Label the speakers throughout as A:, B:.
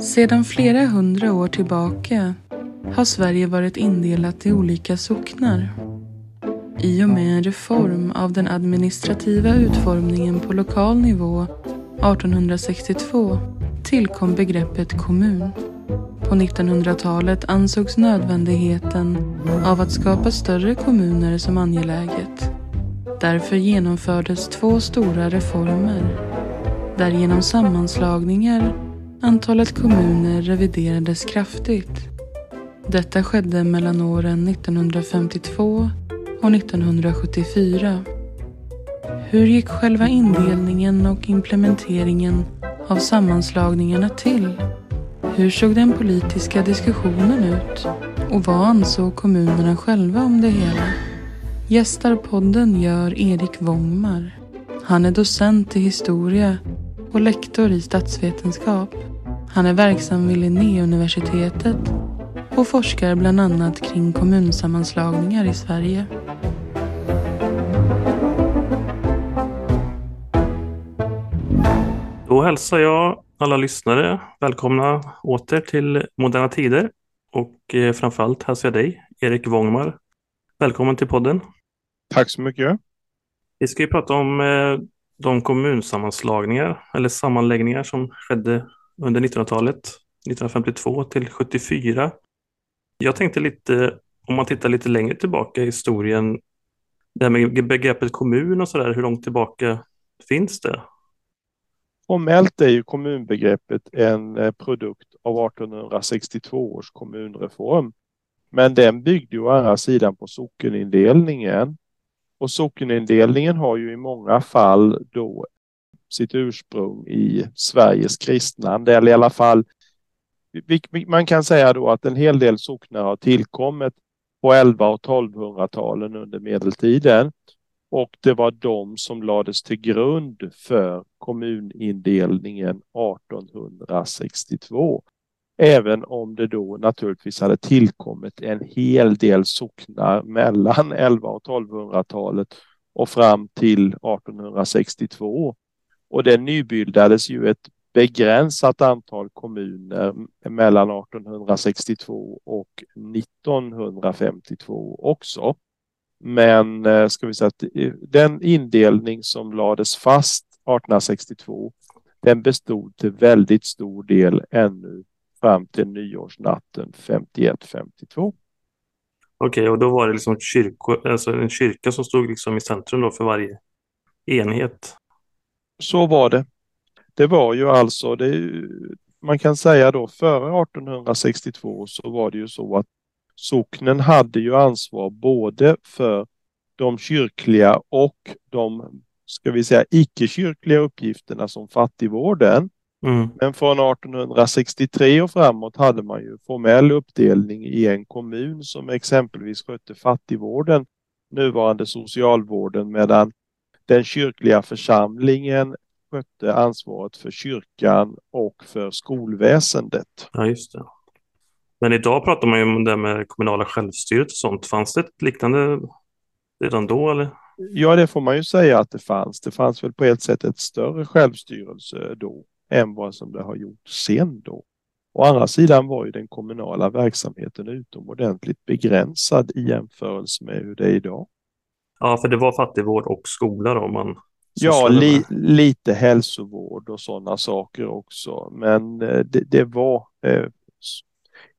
A: Sedan flera hundra år tillbaka har Sverige varit indelat i olika socknar. I och med en reform av den administrativa utformningen på lokal nivå 1862 tillkom begreppet kommun. På 1900-talet ansågs nödvändigheten av att skapa större kommuner som angeläget. Därför genomfördes två stora reformer. Där genom sammanslagningar antalet kommuner reviderades kraftigt. Detta skedde mellan åren 1952 och 1974. Hur gick själva indelningen och implementeringen av sammanslagningarna till? Hur såg den politiska diskussionen ut? Och vad ansåg kommunerna själva om det hela? Gästar podden gör Erik Wångmar. Han är docent i historia och lektor i statsvetenskap. Han är verksam vid Linnéuniversitetet och forskar bland annat kring kommunsammanslagningar i Sverige.
B: Då hälsar jag alla lyssnare välkomna åter till Moderna Tider och eh, framförallt hälsar jag dig, Erik Wångmar. Välkommen till podden.
C: Tack så mycket.
B: Vi ska ju prata om eh, de kommunsammanslagningar eller sammanläggningar som skedde under 1900-talet, 1952 till 74. Jag tänkte lite, om man tittar lite längre tillbaka i historien, det här med begreppet kommun och sådär, hur långt tillbaka finns det?
C: Formellt är ju kommunbegreppet en eh, produkt av 1862 års kommunreform. Men den byggde ju å andra sidan på sockenindelningen. Och sockenindelningen har ju i många fall då sitt ursprung i Sveriges kristnande, eller i alla fall man kan säga då att en hel del socknar har tillkommit på 11 och 1200-talen under medeltiden och det var de som lades till grund för kommunindelningen 1862. Även om det då naturligtvis hade tillkommit en hel del socknar mellan 11 och 1200-talet och fram till 1862. Och det nybildades ju ett begränsat antal kommuner mellan 1862 och 1952 också. Men eh, ska vi säga att eh, den indelning som lades fast 1862 den bestod till väldigt stor del ännu fram till nyårsnatten 51-52.
B: Okej, och då var det liksom kyrko, alltså en kyrka som stod liksom i centrum då för varje enhet?
C: Så var det. Det var ju alltså, det, man kan säga då före 1862 så var det ju så att socknen hade ju ansvar både för de kyrkliga och de, ska vi säga, icke-kyrkliga uppgifterna som fattigvården. Mm. Men från 1863 och framåt hade man ju formell uppdelning i en kommun som exempelvis skötte fattigvården, nuvarande socialvården, medan den kyrkliga församlingen skötte ansvaret för kyrkan och för skolväsendet.
B: Ja, just det. Men idag pratar man ju om det med kommunala självstyret och sånt. Fanns det ett liknande redan då eller?
C: Ja, det får man ju säga att det fanns. Det fanns väl på ett sätt ett större självstyrelse då än vad som det har gjort sen då. Å andra sidan var ju den kommunala verksamheten utomordentligt begränsad i jämförelse med hur det är idag.
B: Ja, för det var fattigvård och skola då man
C: Ja, li, lite hälsovård och sådana saker också. Men eh, det, det var eh,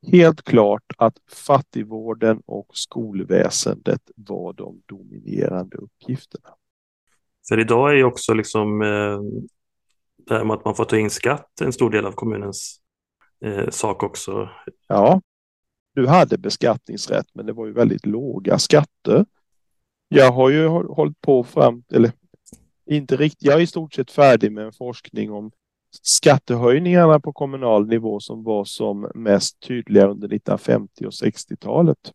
C: helt klart att fattigvården och skolväsendet var de dominerande uppgifterna.
B: För idag är ju också liksom eh, det här med att man får ta in skatt en stor del av kommunens eh, sak också.
C: Ja, du hade beskattningsrätt men det var ju väldigt låga skatter. Jag har ju hållit på fram, eller inte riktigt, jag är i stort sett färdig med en forskning om skattehöjningarna på kommunal nivå som var som mest tydliga under 1950 och 60-talet.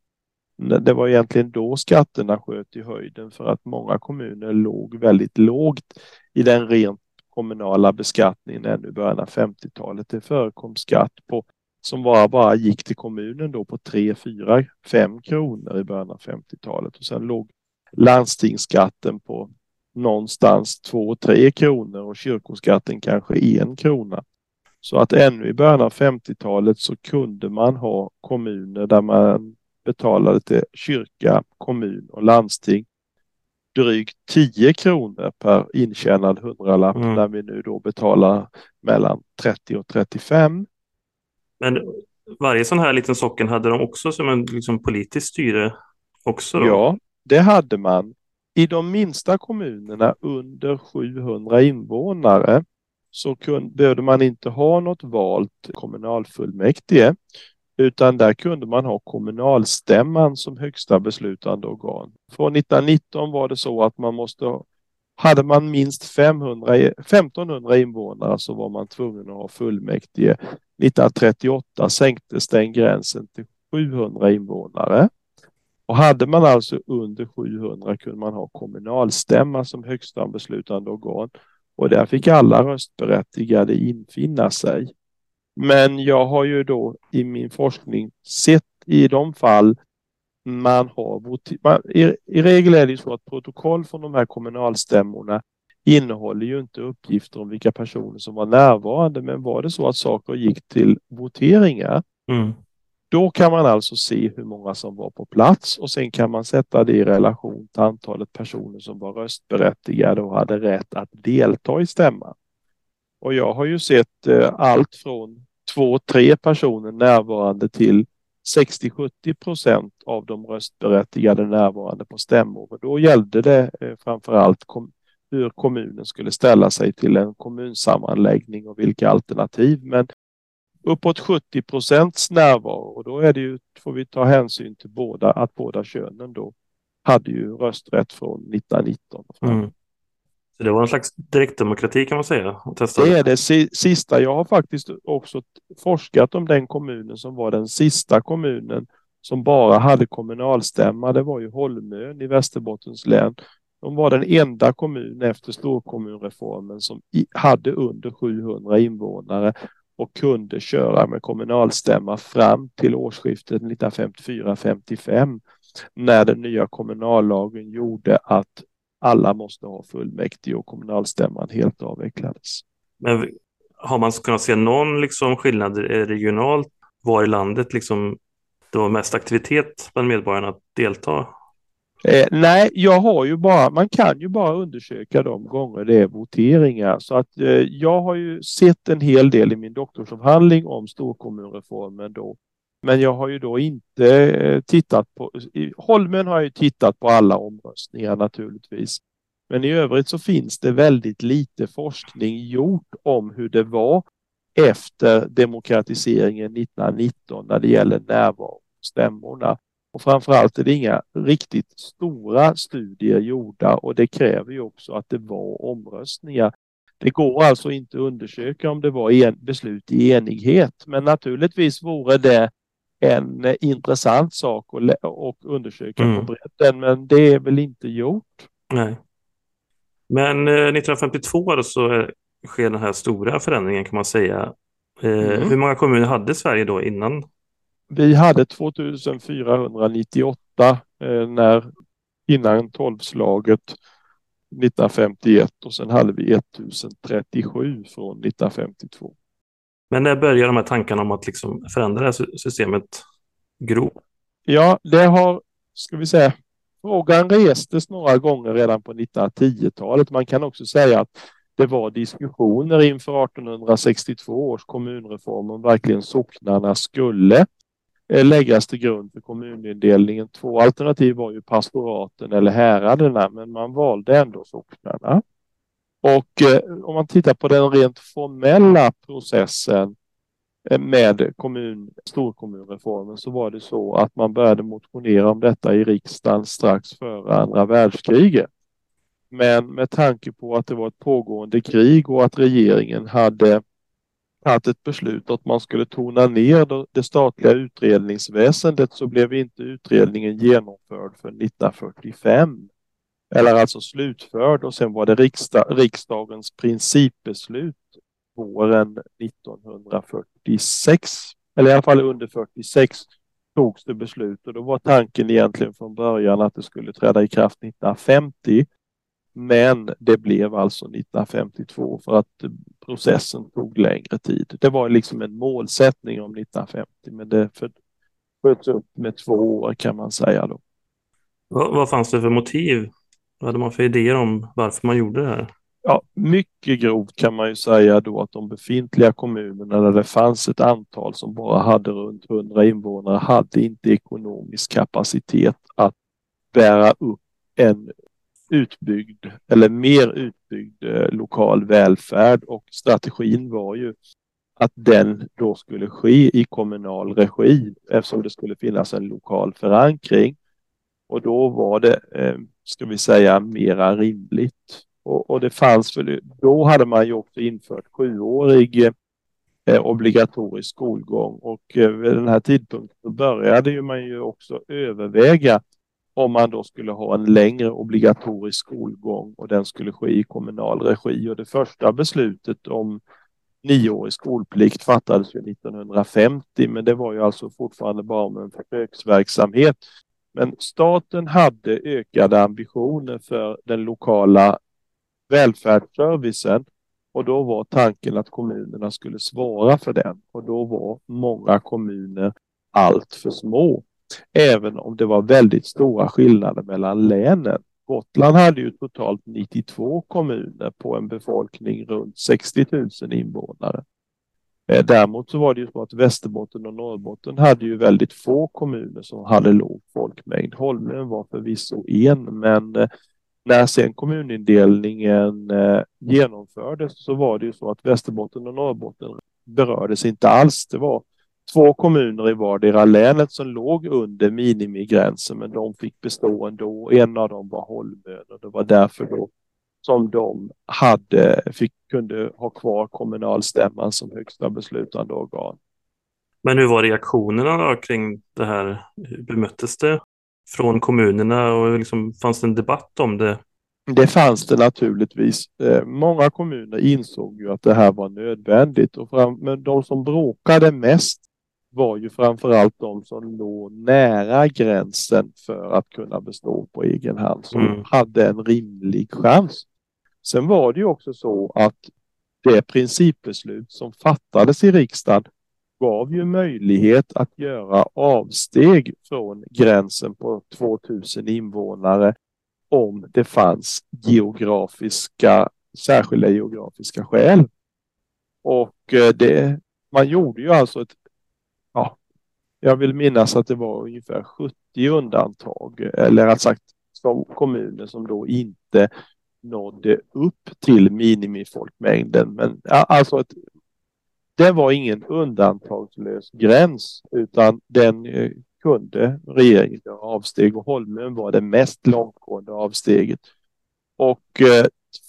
C: Det var egentligen då skatterna sköt i höjden för att många kommuner låg väldigt lågt i den rent kommunala beskattningen ännu i början av 50-talet. Det förekom skatt på som bara, bara gick till kommunen då på 3, 4, 5 kronor i början av 50-talet och sen låg landstingsskatten på någonstans 2-3 kronor och kyrkoskatten kanske en krona. Så att ännu i början av 50-talet så kunde man ha kommuner där man betalade till kyrka, kommun och landsting drygt 10 kronor per intjänad hundralapp mm. när vi nu då betalar mellan 30 och 35.
B: Men varje sån här liten socken hade de också som en liksom, politisk styre också? Då?
C: Ja, det hade man. I de minsta kommunerna under 700 invånare så kunde, behövde man inte ha något valt kommunalfullmäktige utan där kunde man ha kommunalstämman som högsta beslutande organ. Från 1919 var det så att man måste ha, hade man minst 500, 1500 invånare så var man tvungen att ha fullmäktige. 1938 sänktes den gränsen till 700 invånare. Och hade man alltså under 700 kunde man ha kommunalstämma som högsta beslutande organ och där fick alla röstberättigade infinna sig. Men jag har ju då i min forskning sett i de fall man har man, i, I regel är det så att protokoll från de här kommunalstämmorna innehåller ju inte uppgifter om vilka personer som var närvarande. Men var det så att saker gick till voteringar, mm. då kan man alltså se hur många som var på plats och sen kan man sätta det i relation till antalet personer som var röstberättigade och hade rätt att delta i stämman. Och jag har ju sett eh, allt från två, tre personer närvarande till 60-70 procent av de röstberättigade närvarande på stämmor. Och då gällde det eh, framför allt kom, hur kommunen skulle ställa sig till en kommunsammanläggning och vilka alternativ. Men uppåt 70 procents närvaro och då är det ju, får vi ta hänsyn till båda, att båda könen då hade ju rösträtt från 1919. Mm.
B: Så det var en slags direktdemokrati kan man säga?
C: Det är det sista. Jag har faktiskt också forskat om den kommunen som var den sista kommunen som bara hade kommunalstämma. Det var ju Holmön i Västerbottens län. De var den enda kommun efter storkommunreformen som hade under 700 invånare och kunde köra med kommunalstämma fram till årsskiftet 1954-55 när den nya kommunallagen gjorde att alla måste ha fullmäktige och kommunalstämman helt avvecklades.
B: Men har man kunnat se någon liksom skillnad regionalt var i landet liksom det var mest aktivitet bland medborgarna att delta?
C: Eh, nej, jag har ju bara, man kan ju bara undersöka de gånger det är voteringar. Så att eh, jag har ju sett en hel del i min doktorsavhandling om storkommunreformen då men jag har ju då inte eh, tittat på, i Holmen har jag ju tittat på alla omröstningar naturligtvis. Men i övrigt så finns det väldigt lite forskning gjort om hur det var efter demokratiseringen 1919 när det gäller närvaro stämmorna. Och framförallt är det inga riktigt stora studier gjorda och det kräver ju också att det var omröstningar. Det går alltså inte att undersöka om det var en beslut i enighet, men naturligtvis vore det en eh, intressant sak att och undersöka mm. på bredden, men det är väl inte gjort.
B: Nej. Men eh, 1952 så sker den här stora förändringen kan man säga. Eh, mm. Hur många kommuner hade Sverige då innan?
C: Vi hade 2498 eh, när, innan tolvslaget 1951 och sen hade vi 1037 från 1952.
B: Men när börjar de här tankarna om att liksom förändra det här systemet gro?
C: Ja, det har, ska vi säga, frågan restes några gånger redan på 1910-talet. Man kan också säga att det var diskussioner inför 1862 års kommunreform om verkligen socknarna skulle eh, läggas till grund för kommunindelningen. Två alternativ var ju pastoraten eller häraderna, men man valde ändå socknarna. Och eh, om man tittar på den rent formella processen eh, med kommun, storkommunreformen så var det så att man började motionera om detta i riksdagen strax före andra världskriget. Men med tanke på att det var ett pågående krig och att regeringen hade tagit ett beslut att man skulle tona ner det statliga utredningsväsendet så blev inte utredningen genomförd för 1945 eller alltså slutförd och sen var det riksdag, riksdagens principbeslut våren 1946, eller i alla fall under 46 togs det beslut och då var tanken egentligen från början att det skulle träda i kraft 1950. Men det blev alltså 1952 för att processen tog längre tid. Det var liksom en målsättning om 1950 men det sköts upp med två år kan man säga då.
B: Vad, vad fanns det för motiv? Vad hade man för idéer om varför man gjorde det här?
C: Ja, mycket grovt kan man ju säga då att de befintliga kommunerna där det fanns ett antal som bara hade runt 100 invånare hade inte ekonomisk kapacitet att bära upp en utbyggd eller mer utbyggd eh, lokal välfärd och strategin var ju att den då skulle ske i kommunal regi eftersom det skulle finnas en lokal förankring. Och då var det, eh, ska vi säga, mera rimligt. Och, och det fanns väl... då hade man ju också infört sjuårig eh, obligatorisk skolgång och eh, vid den här tidpunkten började ju man ju också överväga om man då skulle ha en längre obligatorisk skolgång och den skulle ske i kommunal regi. Och det första beslutet om nioårig skolplikt fattades ju 1950, men det var ju alltså fortfarande bara om en försöksverksamhet. Men staten hade ökade ambitioner för den lokala välfärdsservicen och då var tanken att kommunerna skulle svara för den och då var många kommuner allt för små. Även om det var väldigt stora skillnader mellan länen. Gotland hade ju totalt 92 kommuner på en befolkning runt 60 000 invånare. Eh, däremot så var det ju så att Västerbotten och Norrbotten hade ju väldigt få kommuner som hade låg folkmängd. Holmen var förvisso en, men eh, när sen kommunindelningen eh, genomfördes så var det ju så att Västerbotten och Norrbotten berördes inte alls. Det var två kommuner i vardera länet som låg under minimigränsen men de fick bestå ändå. En av dem var Holmön och det var därför då som de hade, fick, kunde ha kvar kommunalstämman som högsta beslutande organ.
B: Men hur var reaktionerna kring det här? Hur bemöttes det från kommunerna och liksom, fanns det en debatt om det?
C: Det fanns det naturligtvis. Eh, många kommuner insåg ju att det här var nödvändigt och fram, men de som bråkade mest var ju framförallt de som låg nära gränsen för att kunna bestå på egen hand som mm. hade en rimlig chans. Sen var det ju också så att det principbeslut som fattades i riksdagen gav ju möjlighet att göra avsteg från gränsen på 2000 invånare om det fanns geografiska, särskilda geografiska skäl. Och eh, det, man gjorde ju alltså ett, ja, jag vill minnas att det var ungefär 70 undantag, eller rätt sagt som kommuner som då inte nådde upp till minimifolkmängden. Men alltså ett, det var ingen undantagslös gräns utan den eh, kunde regeringen göra avsteg och Holmön var det mest långtgående avsteget. Och eh,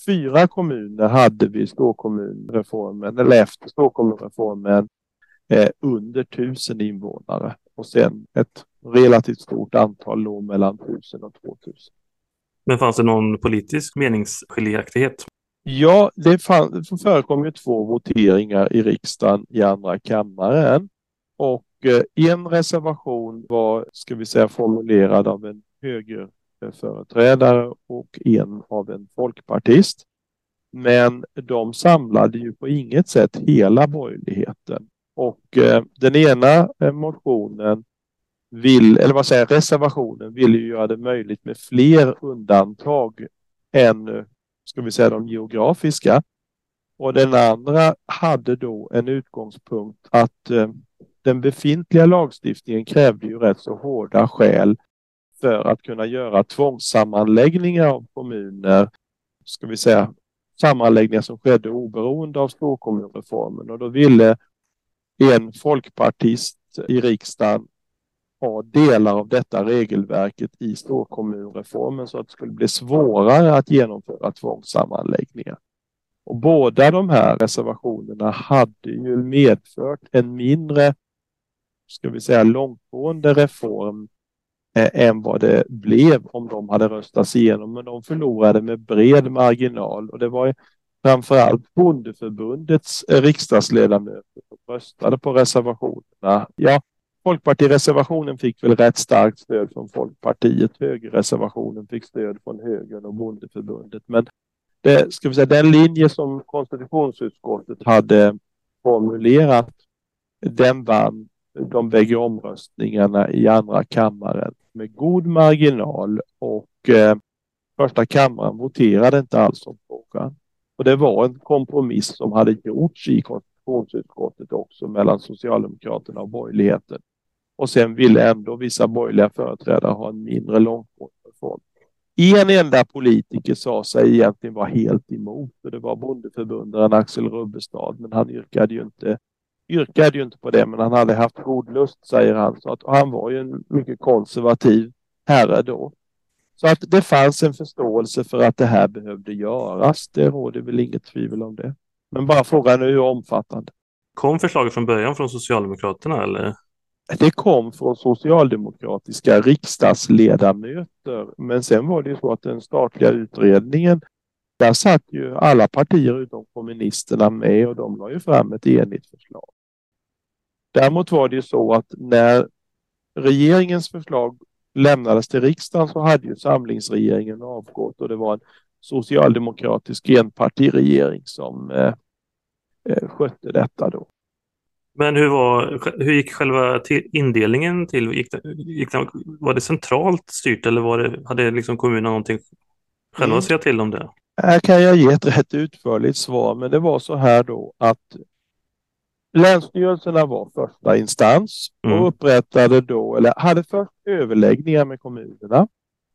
C: fyra kommuner hade vi storkommunreformen, eller efter storkommunreformen, eh, under tusen invånare och sen ett relativt stort antal låg mellan tusen och två tusen.
B: Men fanns det någon politisk meningsskiljaktighet?
C: Ja, det, fann, det förekom ju två voteringar i riksdagen i andra kammaren. Och eh, en reservation var, ska vi säga, formulerad av en högerföreträdare och en av en folkpartist. Men de samlade ju på inget sätt hela borgerligheten. Och eh, den ena eh, motionen vill, eller vad säger reservationen vill ju göra det möjligt med fler undantag än, ska vi säga, de geografiska. Och den andra hade då en utgångspunkt att eh, den befintliga lagstiftningen krävde ju rätt så hårda skäl för att kunna göra tvångssammanläggningar av kommuner, ska vi säga, sammanläggningar som skedde oberoende av storkommunreformen och då ville en folkpartist i riksdagen ha delar av detta regelverket i storkommunreformen så att det skulle bli svårare att genomföra tvångssammanläggningar. Och båda de här reservationerna hade ju medfört en mindre, ska vi säga långtgående reform eh, än vad det blev om de hade röstats igenom. Men de förlorade med bred marginal och det var framförallt Bondeförbundets eh, riksdagsledamöter som röstade på reservationerna. Ja, Folkpartireservationen fick väl rätt starkt stöd från Folkpartiet. Högerreservationen fick stöd från högern och bondeförbundet. Men det, ska vi säga, den linje som konstitutionsutskottet hade formulerat, den vann de bägge omröstningarna i andra kammaren med god marginal och eh, första kammaren voterade inte alls om frågan. Och det var en kompromiss som hade gjorts i konstitutionsutskottet också mellan Socialdemokraterna och borgerligheten. Och sen ville ändå vissa borgerliga företrädare ha en mindre långtgående reform. En enda politiker sa sig egentligen vara helt emot och det var bondeförbundaren Axel Rubbestad men han yrkade ju inte yrkade ju inte på det men han hade haft god lust säger han. Så att, han var ju en mycket konservativ herre då. Så att det fanns en förståelse för att det här behövde göras. Det råder väl inget tvivel om det. Men bara frågan är hur omfattande.
B: Kom förslaget från början från Socialdemokraterna eller?
C: Det kom från socialdemokratiska riksdagsledamöter. Men sen var det ju så att den statliga utredningen, där satt ju alla partier utom kommunisterna med och de la ju fram ett enigt förslag. Däremot var det ju så att när regeringens förslag lämnades till riksdagen så hade ju samlingsregeringen avgått och det var en socialdemokratisk enpartiregering som eh, eh skötte detta då.
B: Men hur, var, hur gick själva indelningen till? Gick det, gick det, var det centralt styrt eller var det, hade liksom kommunerna någonting själva mm. att säga till om det?
C: Här kan jag ge ett rätt utförligt svar, men det var så här då att Länsstyrelserna var första instans och mm. upprättade då, eller hade först överläggningar med kommunerna.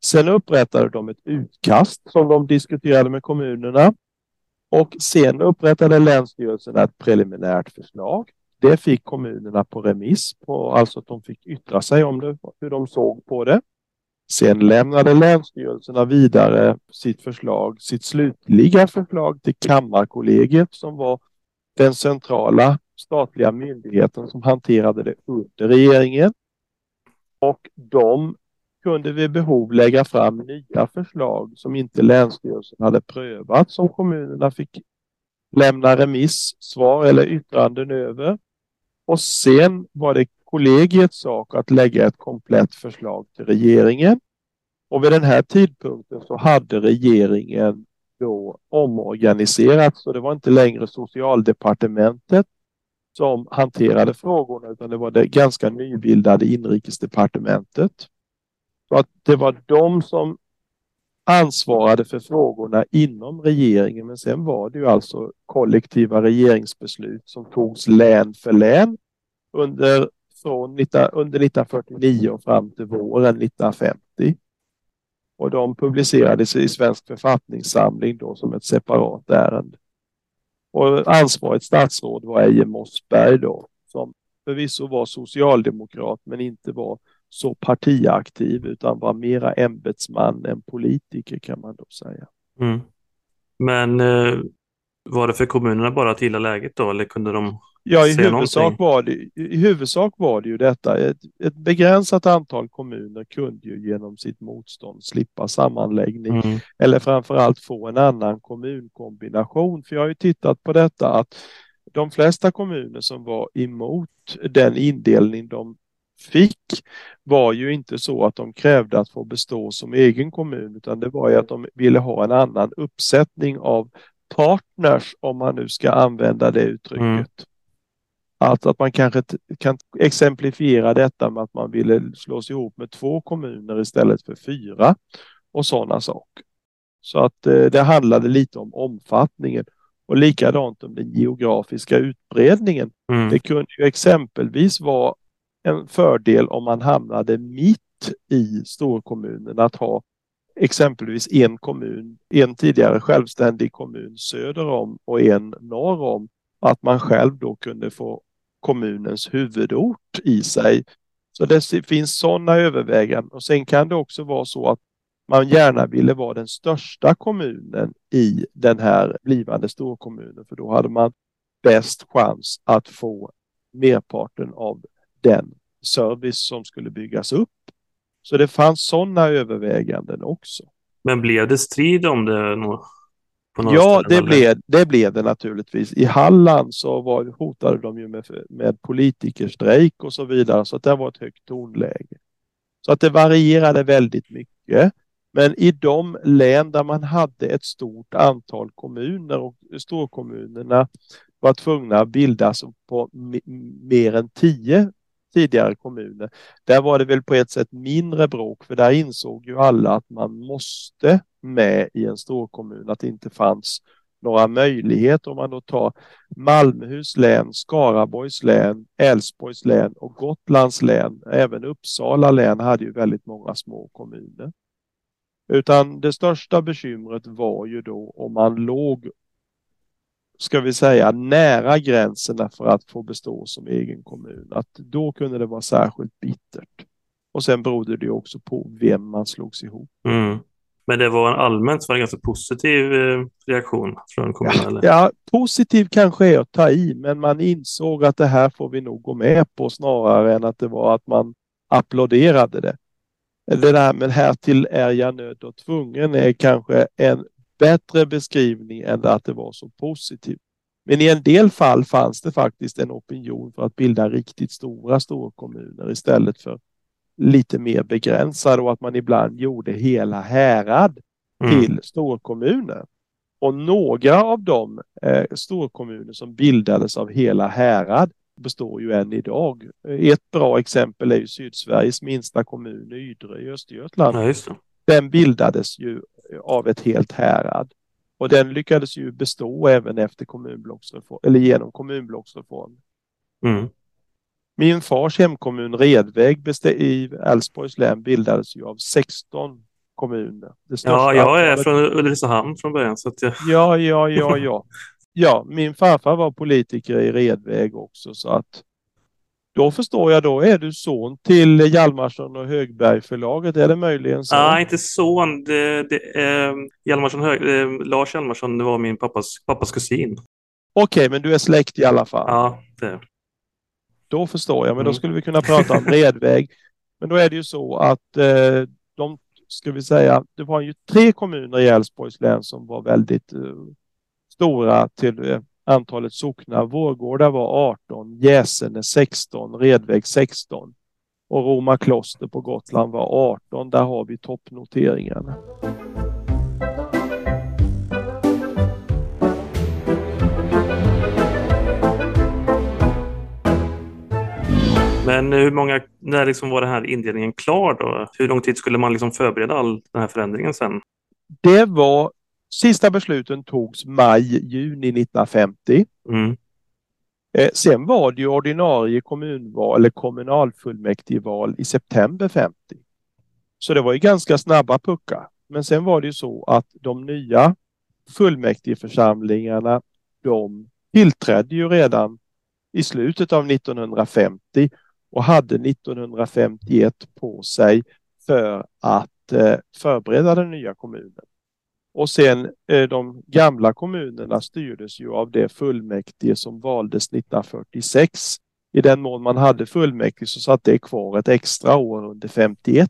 C: Sen upprättade de ett utkast som de diskuterade med kommunerna. Och sen upprättade Länsstyrelserna ett preliminärt förslag. Det fick kommunerna på remiss, på, alltså att de fick yttra sig om det, hur de såg på det. Sen lämnade länsstyrelserna vidare sitt förslag, sitt slutliga förslag till Kammarkollegiet som var den centrala statliga myndigheten som hanterade det under regeringen. Och de kunde vid behov lägga fram nya förslag som inte Länsstyrelsen hade prövat som kommunerna fick lämna remissvar eller yttranden över. Och sen var det kollegiets sak att lägga ett komplett förslag till regeringen. Och vid den här tidpunkten så hade regeringen då omorganiserats så det var inte längre socialdepartementet som hanterade frågorna utan det var det ganska nybildade inrikesdepartementet. Så att det var de som ansvarade för frågorna inom regeringen men sen var det ju alltså kollektiva regeringsbeslut som togs län för län under, från, under 1949 och fram till våren 1950. Och de publicerades i Svensk författningssamling då som ett separat ärende. Och ansvarigt statsråd var Eje Mossberg då, som förvisso var socialdemokrat men inte var så partiaktiv utan var mera ämbetsman än politiker kan man då säga.
B: Mm. Men eh, var det för kommunerna bara att gilla läget då eller kunde de
C: Ja, i huvudsak, var det, i huvudsak var det ju detta. Ett, ett begränsat antal kommuner kunde ju genom sitt motstånd slippa sammanläggning mm. eller framförallt få en annan kommunkombination. För jag har ju tittat på detta att de flesta kommuner som var emot den indelning de fick var ju inte så att de krävde att få bestå som egen kommun utan det var ju att de ville ha en annan uppsättning av partners om man nu ska använda det uttrycket. Mm. Alltså att man kanske kan exemplifiera detta med att man ville slås ihop med två kommuner istället för fyra och sådana saker. Så att eh, det handlade lite om omfattningen och likadant om den geografiska utbredningen. Mm. Det kunde ju exempelvis vara en fördel om man hamnade mitt i storkommunen att ha exempelvis en kommun, en tidigare självständig kommun söder om och en norr om. Att man själv då kunde få kommunens huvudort i sig. Så det finns sådana överväganden och sen kan det också vara så att man gärna ville vara den största kommunen i den här blivande storkommunen för då hade man bäst chans att få merparten av den service som skulle byggas upp. Så det fanns sådana överväganden också.
B: Men blev det strid om det
C: Ja, det blev, det blev det naturligtvis. I Halland så var, hotade de ju med, med politikerstrejk och så vidare, så att det var ett högt tonläge. Så att det varierade väldigt mycket. Men i de län där man hade ett stort antal kommuner och storkommunerna var tvungna att bildas på mer än tio tidigare kommuner. Där var det väl på ett sätt mindre bråk för där insåg ju alla att man måste med i en storkommun, att det inte fanns några möjligheter om man då tar Malmöhus län, Skaraborgs län, Älvsborgs län och Gotlands län. Även Uppsala län hade ju väldigt många små kommuner. Utan det största bekymret var ju då om man låg, ska vi säga, nära gränserna för att få bestå som egen kommun. Att då kunde det vara särskilt bittert. Och sen berodde det också på vem man slogs ihop.
B: Mm. Men det var en allmänt var en ganska positiv eh, reaktion från kommunen?
C: Ja, ja, positiv kanske är att ta i, men man insåg att det här får vi nog gå med på snarare än att det var att man applåderade det. Det där men härtill är jag nödd och tvungen är kanske en bättre beskrivning än att det var så positivt. Men i en del fall fanns det faktiskt en opinion för att bilda riktigt stora storkommuner istället för lite mer begränsade och att man ibland gjorde hela härad mm. till storkommuner. Och några av de eh, storkommuner som bildades av hela härad består ju än idag. Ett bra exempel är ju Sydsveriges minsta kommun, Ydre i Östergötland.
B: Ja,
C: den bildades ju av ett helt härad och den lyckades ju bestå även efter kommunblocksreform eller genom kommunblocksreform.
B: Mm.
C: Min fars hemkommun Redväg i Älvsborgs län bildades ju av 16 kommuner.
B: ja, jag är från Ulricehamn från början. Så jag...
C: Ja, ja, ja, ja. Ja, min farfar var politiker i Redväg också så att då förstår jag, då är du son till Hjalmarsson och Högberg förlaget, är det möjligen så?
B: Nej, inte son. Det, det, eh, Hjalmarsson, Hög, eh, Lars Hjalmarsson, det var min pappas, pappas kusin.
C: Okej, okay, men du är släkt i alla fall?
B: Ja, det
C: Då förstår jag, men då mm. skulle vi kunna prata om Redväg. Men då är det ju så att eh, de, ska vi säga, det var ju tre kommuner i Älvsborgs län som var väldigt eh, stora till eh, antalet socknar. Vårgårda var 18, Jäsene 16, Redväg 16 och Roma kloster på Gotland var 18. Där har vi toppnoteringarna.
B: Men hur många, när liksom var den här indelningen klar då? Hur lång tid skulle man liksom förbereda all den här förändringen sen?
C: Det var Sista besluten togs maj-juni 1950.
B: Mm.
C: Eh, sen var det ju ordinarie kommunval eller kommunalfullmäktigeval i september 50. Så det var ju ganska snabba puckar. Men sen var det ju så att de nya fullmäktigeförsamlingarna de tillträdde ju redan i slutet av 1950 och hade 1951 på sig för att eh, förbereda den nya kommunen. Och sen eh, de gamla kommunerna styrdes ju av det fullmäktige som valdes 1946. I den mån man hade fullmäktige så satt det kvar ett extra år under 51.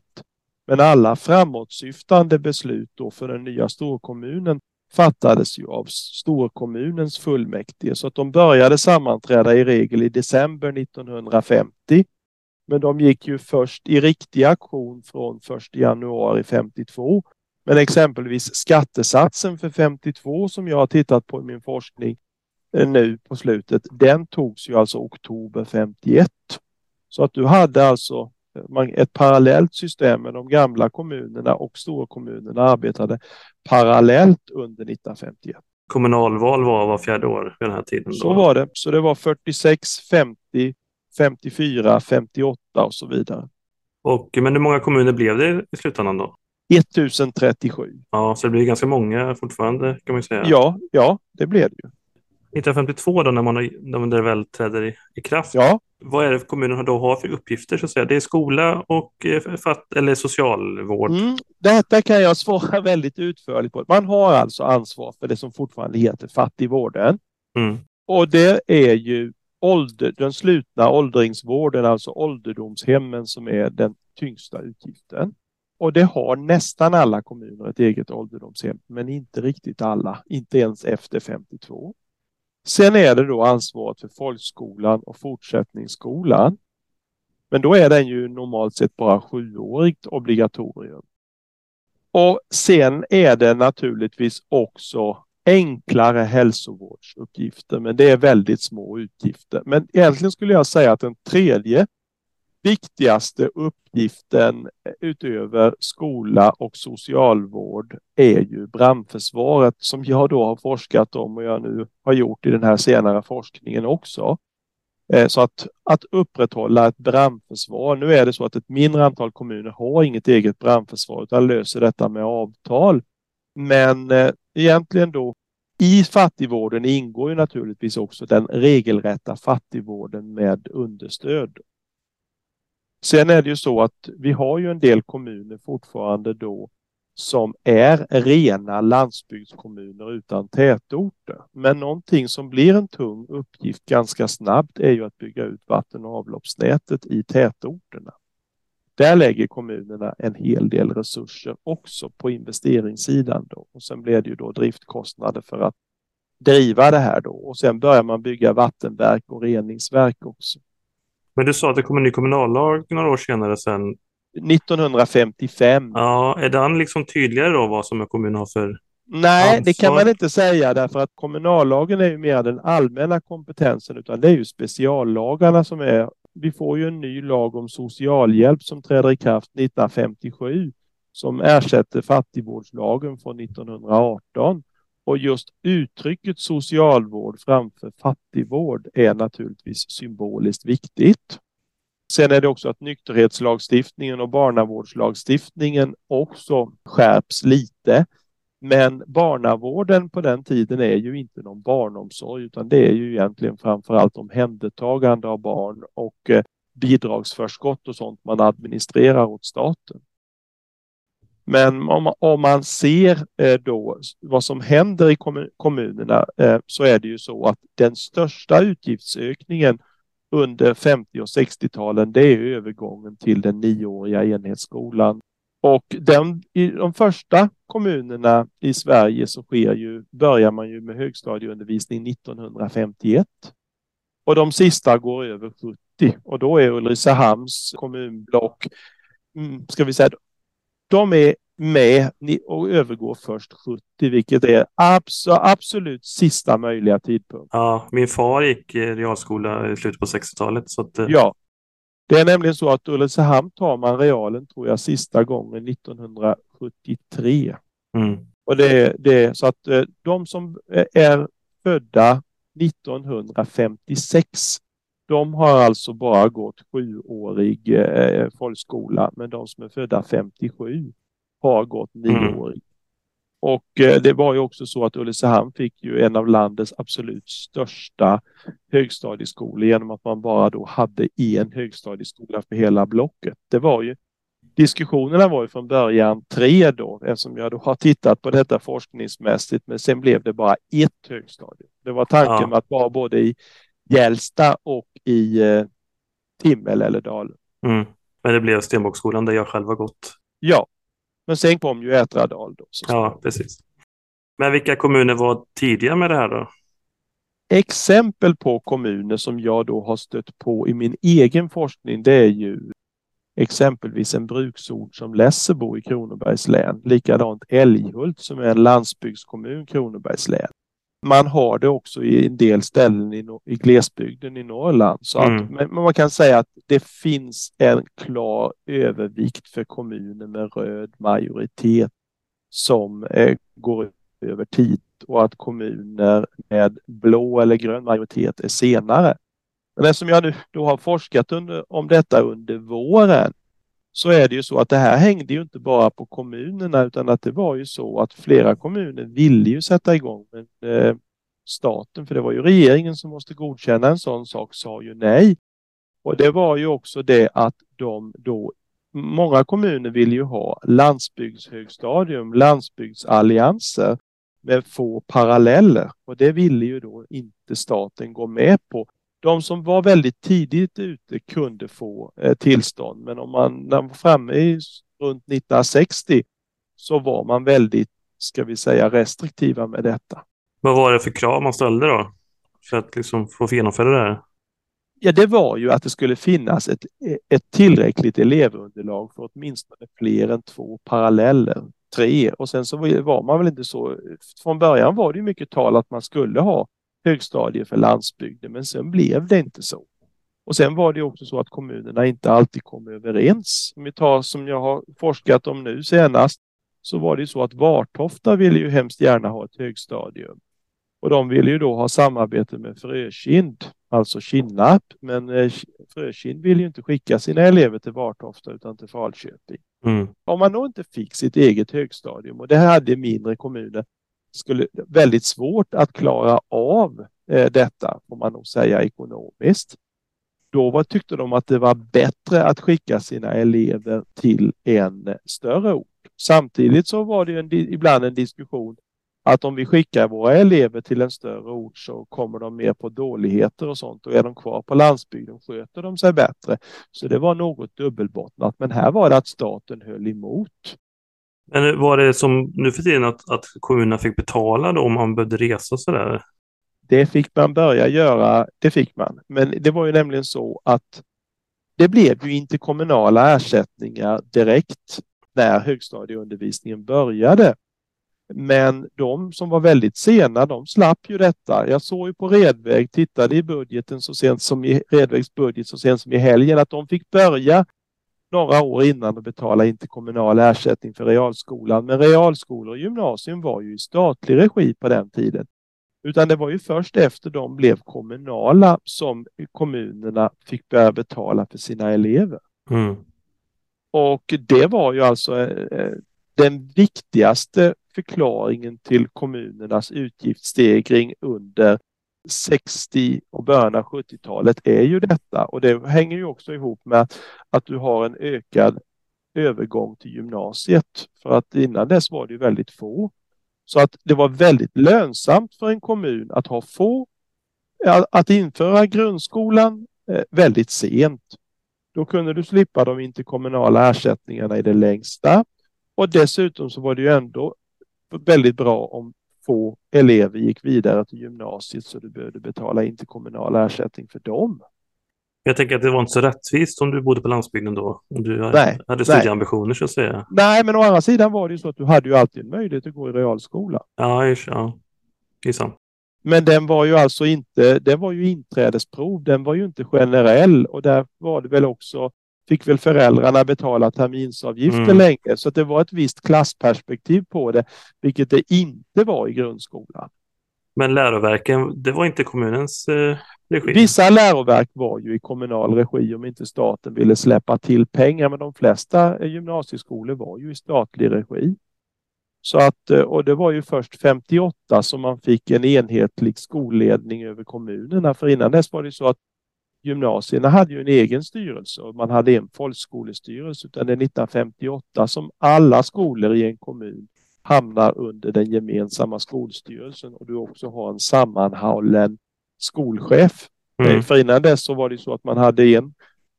C: Men alla framåtsyftande beslut då för den nya storkommunen fattades ju av storkommunens fullmäktige så att de började sammanträda i regel i december 1950. Men de gick ju först i riktig aktion från 1 januari 52 men exempelvis skattesatsen för 52 som jag har tittat på i min forskning eh, nu på slutet, den togs ju alltså oktober 51. Så att du hade alltså eh, ett parallellt system med de gamla kommunerna och storkommunerna arbetade parallellt under 1951.
B: Kommunalval var var fjärde år vid den här tiden? Då.
C: Så var det. Så det var 46, 50, 54, 58 och så vidare.
B: Och, men hur många kommuner blev det i slutändan då?
C: 1037.
B: Ja, så det blir ganska många fortfarande kan man säga.
C: Ja, ja, det blev det ju.
B: 1952 då när man när väl träder i, i, kraft.
C: Ja.
B: Vad är det kommunen då har för uppgifter så att säga? Det är skola och eh, fatt, eller socialvård. Mm,
C: detta kan jag svara väldigt utförligt på. Man har alltså ansvar för det som fortfarande heter fattigvården.
B: Mm.
C: Och det är ju ålder, den slutna åldringsvården, alltså ålderdomshemmen som är den tyngsta utgiften. Och det har nästan alla kommuner ett eget ålderdomshem, men inte riktigt alla, inte ens efter 52. Sen är det då ansvaret för folkskolan och fortsättningsskolan. Men då är den ju normalt sett bara sjuårigt obligatorium. Och sen är det naturligtvis också enklare hälsovårdsuppgifter, men det är väldigt små utgifter. Men egentligen skulle jag säga att den tredje viktigaste uppgiften utöver skola och socialvård är ju brandförsvaret som jag då har forskat om och jag nu har gjort i den här senare forskningen också. Eh, så att, att upprätthålla ett brandförsvar. Nu är det så att ett mindre antal kommuner har inget eget brandförsvar utan löser detta med avtal. Men eh, egentligen då i fattigvården ingår ju naturligtvis också den regelrätta fattigvården med understöd. Sen är det ju så att vi har ju en del kommuner fortfarande då som är rena landsbygdskommuner utan tätorter. Men någonting som blir en tung uppgift ganska snabbt är ju att bygga ut vatten och avloppsnätet i tätorterna. Där lägger kommunerna en hel del resurser också på investeringssidan då. Och sen blir det ju då driftkostnader för att driva det här då. Och sen börjar man bygga vattenverk och reningsverk också.
B: Men du sa att det kom en ny kommunallag några år senare sen.
C: 1955.
B: Ja, är den liksom tydligare då vad som en kommun har för
C: Nej,
B: ansvar?
C: det kan man inte säga därför att kommunallagen är ju mer den allmänna kompetensen utan det är ju speciallagarna som är. Vi får ju en ny lag om socialhjälp som träder i kraft 1957 som ersätter fattigvårdslagen från 1918. Och just uttrycket socialvård framför fattigvård är naturligtvis symboliskt viktigt. Sen är det också att nykterhetslagstiftningen och barnavårdslagstiftningen också skärps lite. Men barnavården på den tiden är ju inte någon barnomsorg utan det är ju egentligen framförallt omhändertagande av barn och eh, bidragsförskott och sånt man administrerar åt staten. Men om, om man ser eh, då vad som händer i kommunerna eh, så är det ju så att den största utgiftsökningen under 50 och 60-talen det är övergången till den nioåriga enhetsskolan. Och den, i de första kommunerna i Sverige så sker ju, börjar man ju med högstadieundervisning 1951. Och de sista går över 70 och då är Ulricehamns kommunblock, mm, ska vi säga, de är med och övergår först 70, vilket är absolut sista möjliga tidpunkt.
B: Ja, min far gick realskola i slutet på 60-talet. Så att... Eh,
C: ja, det är nämligen så att Ulricehamn tar man realen, tror jag, sista gången 1973.
B: Mm.
C: Och det det så att eh, de som är födda 1956 de har alltså bara gått sjuårig eh, folkskola, men de som är födda 57 har gått nioårig. Mm. Och eh, det var ju också så att Ulricehamn fick ju en av landets absolut största högstadieskolor genom att man bara då hade en högstadieskola för hela blocket. Det var ju Diskussionerna var ju från början tre då, eftersom jag då har tittat på detta forskningsmässigt, men sen blev det bara ett högstadium. Det var tanken ja. att vara både i Gällsta och i eh, Timmel eller Dalen.
B: Mm. Men det blev Stenbocksskolan där jag själv har gått.
C: Ja, men sen kom ju Ätradal. Då,
B: ja, precis. Men vilka kommuner var tidiga med det här då?
C: Exempel på kommuner som jag då har stött på i min egen forskning, det är ju exempelvis en bruksort som Lessebo i Kronobergs län. Likadant Älghult som är en landsbygdskommun Kronobergs län man har det också i en del ställen i, i glesbygden i Norrland. Så att, mm. men man kan säga att det finns en klar övervikt för kommuner med röd majoritet som eh, går över tid och att kommuner med blå eller grön majoritet är senare. Men eftersom jag nu då har forskat under, om detta under våren så är det ju så att det här hängde ju inte bara på kommunerna utan att det var ju så att flera kommuner ville ju sätta igång. Men eh, staten, för det var ju regeringen som måste godkänna en sån sak, sa ju nej. Och det var ju också det att de då, många kommuner vill ju ha landsbygdshögstadium, landsbygdsallianser med få paralleller. Och det ville ju då inte staten gå med på de som var väldigt tidigt ute kunde få eh, tillstånd, men om man, när man var framme i runt 1960 så var man väldigt, ska vi säga, restriktiva med detta.
B: Vad var det för krav man ställde då? För att liksom få genomföra det här?
C: Ja, det var ju att det skulle finnas ett, ett tillräckligt elevunderlag för åtminstone fler än två paralleller, tre. Och sen så var man väl inte så, från början var det mycket tal att man skulle ha högstadier för landsbygden, men sen blev det inte så. Och sen var det också så att kommunerna inte alltid kom överens. Om vi tar som jag har forskat om nu senast, så var det så att Vartofta ville ju hemskt gärna ha ett högstadium. Och de ville ju då ha samarbete med Frökind, alltså Kinnarp. Men eh, Frökind ville ju inte skicka sina elever till Vartofta utan till Falköping. Mm. Om man då inte fick sitt eget högstadium och det hade mindre kommuner skulle väldigt svårt att klara av eh, detta, får man nog säga ekonomiskt. Då var, tyckte de att det var bättre att skicka sina elever till en eh, större ort. Samtidigt så var det en, ibland en diskussion att om vi skickar våra elever till en större ort så kommer de mer på dåligheter och sånt och är de kvar på landsbygden sköter de sig bättre. Så det var något dubbelbottnat. Men här var det att staten höll emot.
B: Men var det som nu för tiden att, att kommunerna fick betala då om man behövde resa sådär?
C: Det fick man börja göra, det fick man. Men det var ju nämligen så att det blev ju inte kommunala ersättningar direkt när högstadieundervisningen började. Men de som var väldigt sena, de slapp ju detta. Jag såg ju på Redväg, tittade i budgeten så sent som i Redvägs budget så sent som i helgen att de fick börja några år innan att betala interkommunal ersättning för realskolan. Men realskolor och gymnasium var ju i statlig regi på den tiden. Utan det var ju först efter de blev kommunala som kommunerna fick börja betala för sina elever. Mm. Och det var ju alltså eh, den viktigaste förklaringen till kommunernas utgiftsstegring under 60 och början av 70-talet är ju detta och det hänger ju också ihop med att du har en ökad övergång till gymnasiet för att innan dess var det väldigt få. Så att det var väldigt lönsamt för en kommun att ha få, att införa grundskolan eh, väldigt sent. Då kunde du slippa de interkommunala ersättningarna i det längsta och dessutom så var det ju ändå väldigt bra om få elever gick vidare till gymnasiet så du behövde betala in till kommunal ersättning för dem.
B: Jag tänker att det var inte så rättvist om du bodde på landsbygden då. Om du nej, hade studieambitioner så att säga.
C: Nej, men å andra sidan var det ju så att du hade ju alltid möjlighet att gå i realskola.
B: Ja, ja. det är sant.
C: Men den var ju alltså inte, den var ju inträdesprov, den var ju inte generell och där var det väl också fick väl föräldrarna betala terminsavgifter mm. länge. Så det var ett visst klassperspektiv på det, vilket det inte var i grundskolan.
B: Men läroverken, det var inte kommunens eh, regi?
C: Vissa läroverk var ju i kommunal regi om inte staten ville släppa till pengar, men de flesta gymnasieskolor var ju i statlig regi. Så att, eh, och det var ju först 58 som man fick en enhetlig skolledning över kommunerna, för innan dess var det så att gymnasierna hade ju en egen styrelse och man hade en folkskolestyrelse utan det är 1958 som alla skolor i en kommun hamnar under den gemensamma skolstyrelsen och du också har en sammanhållen skolchef. Mm. För innan dess så var det så att man hade en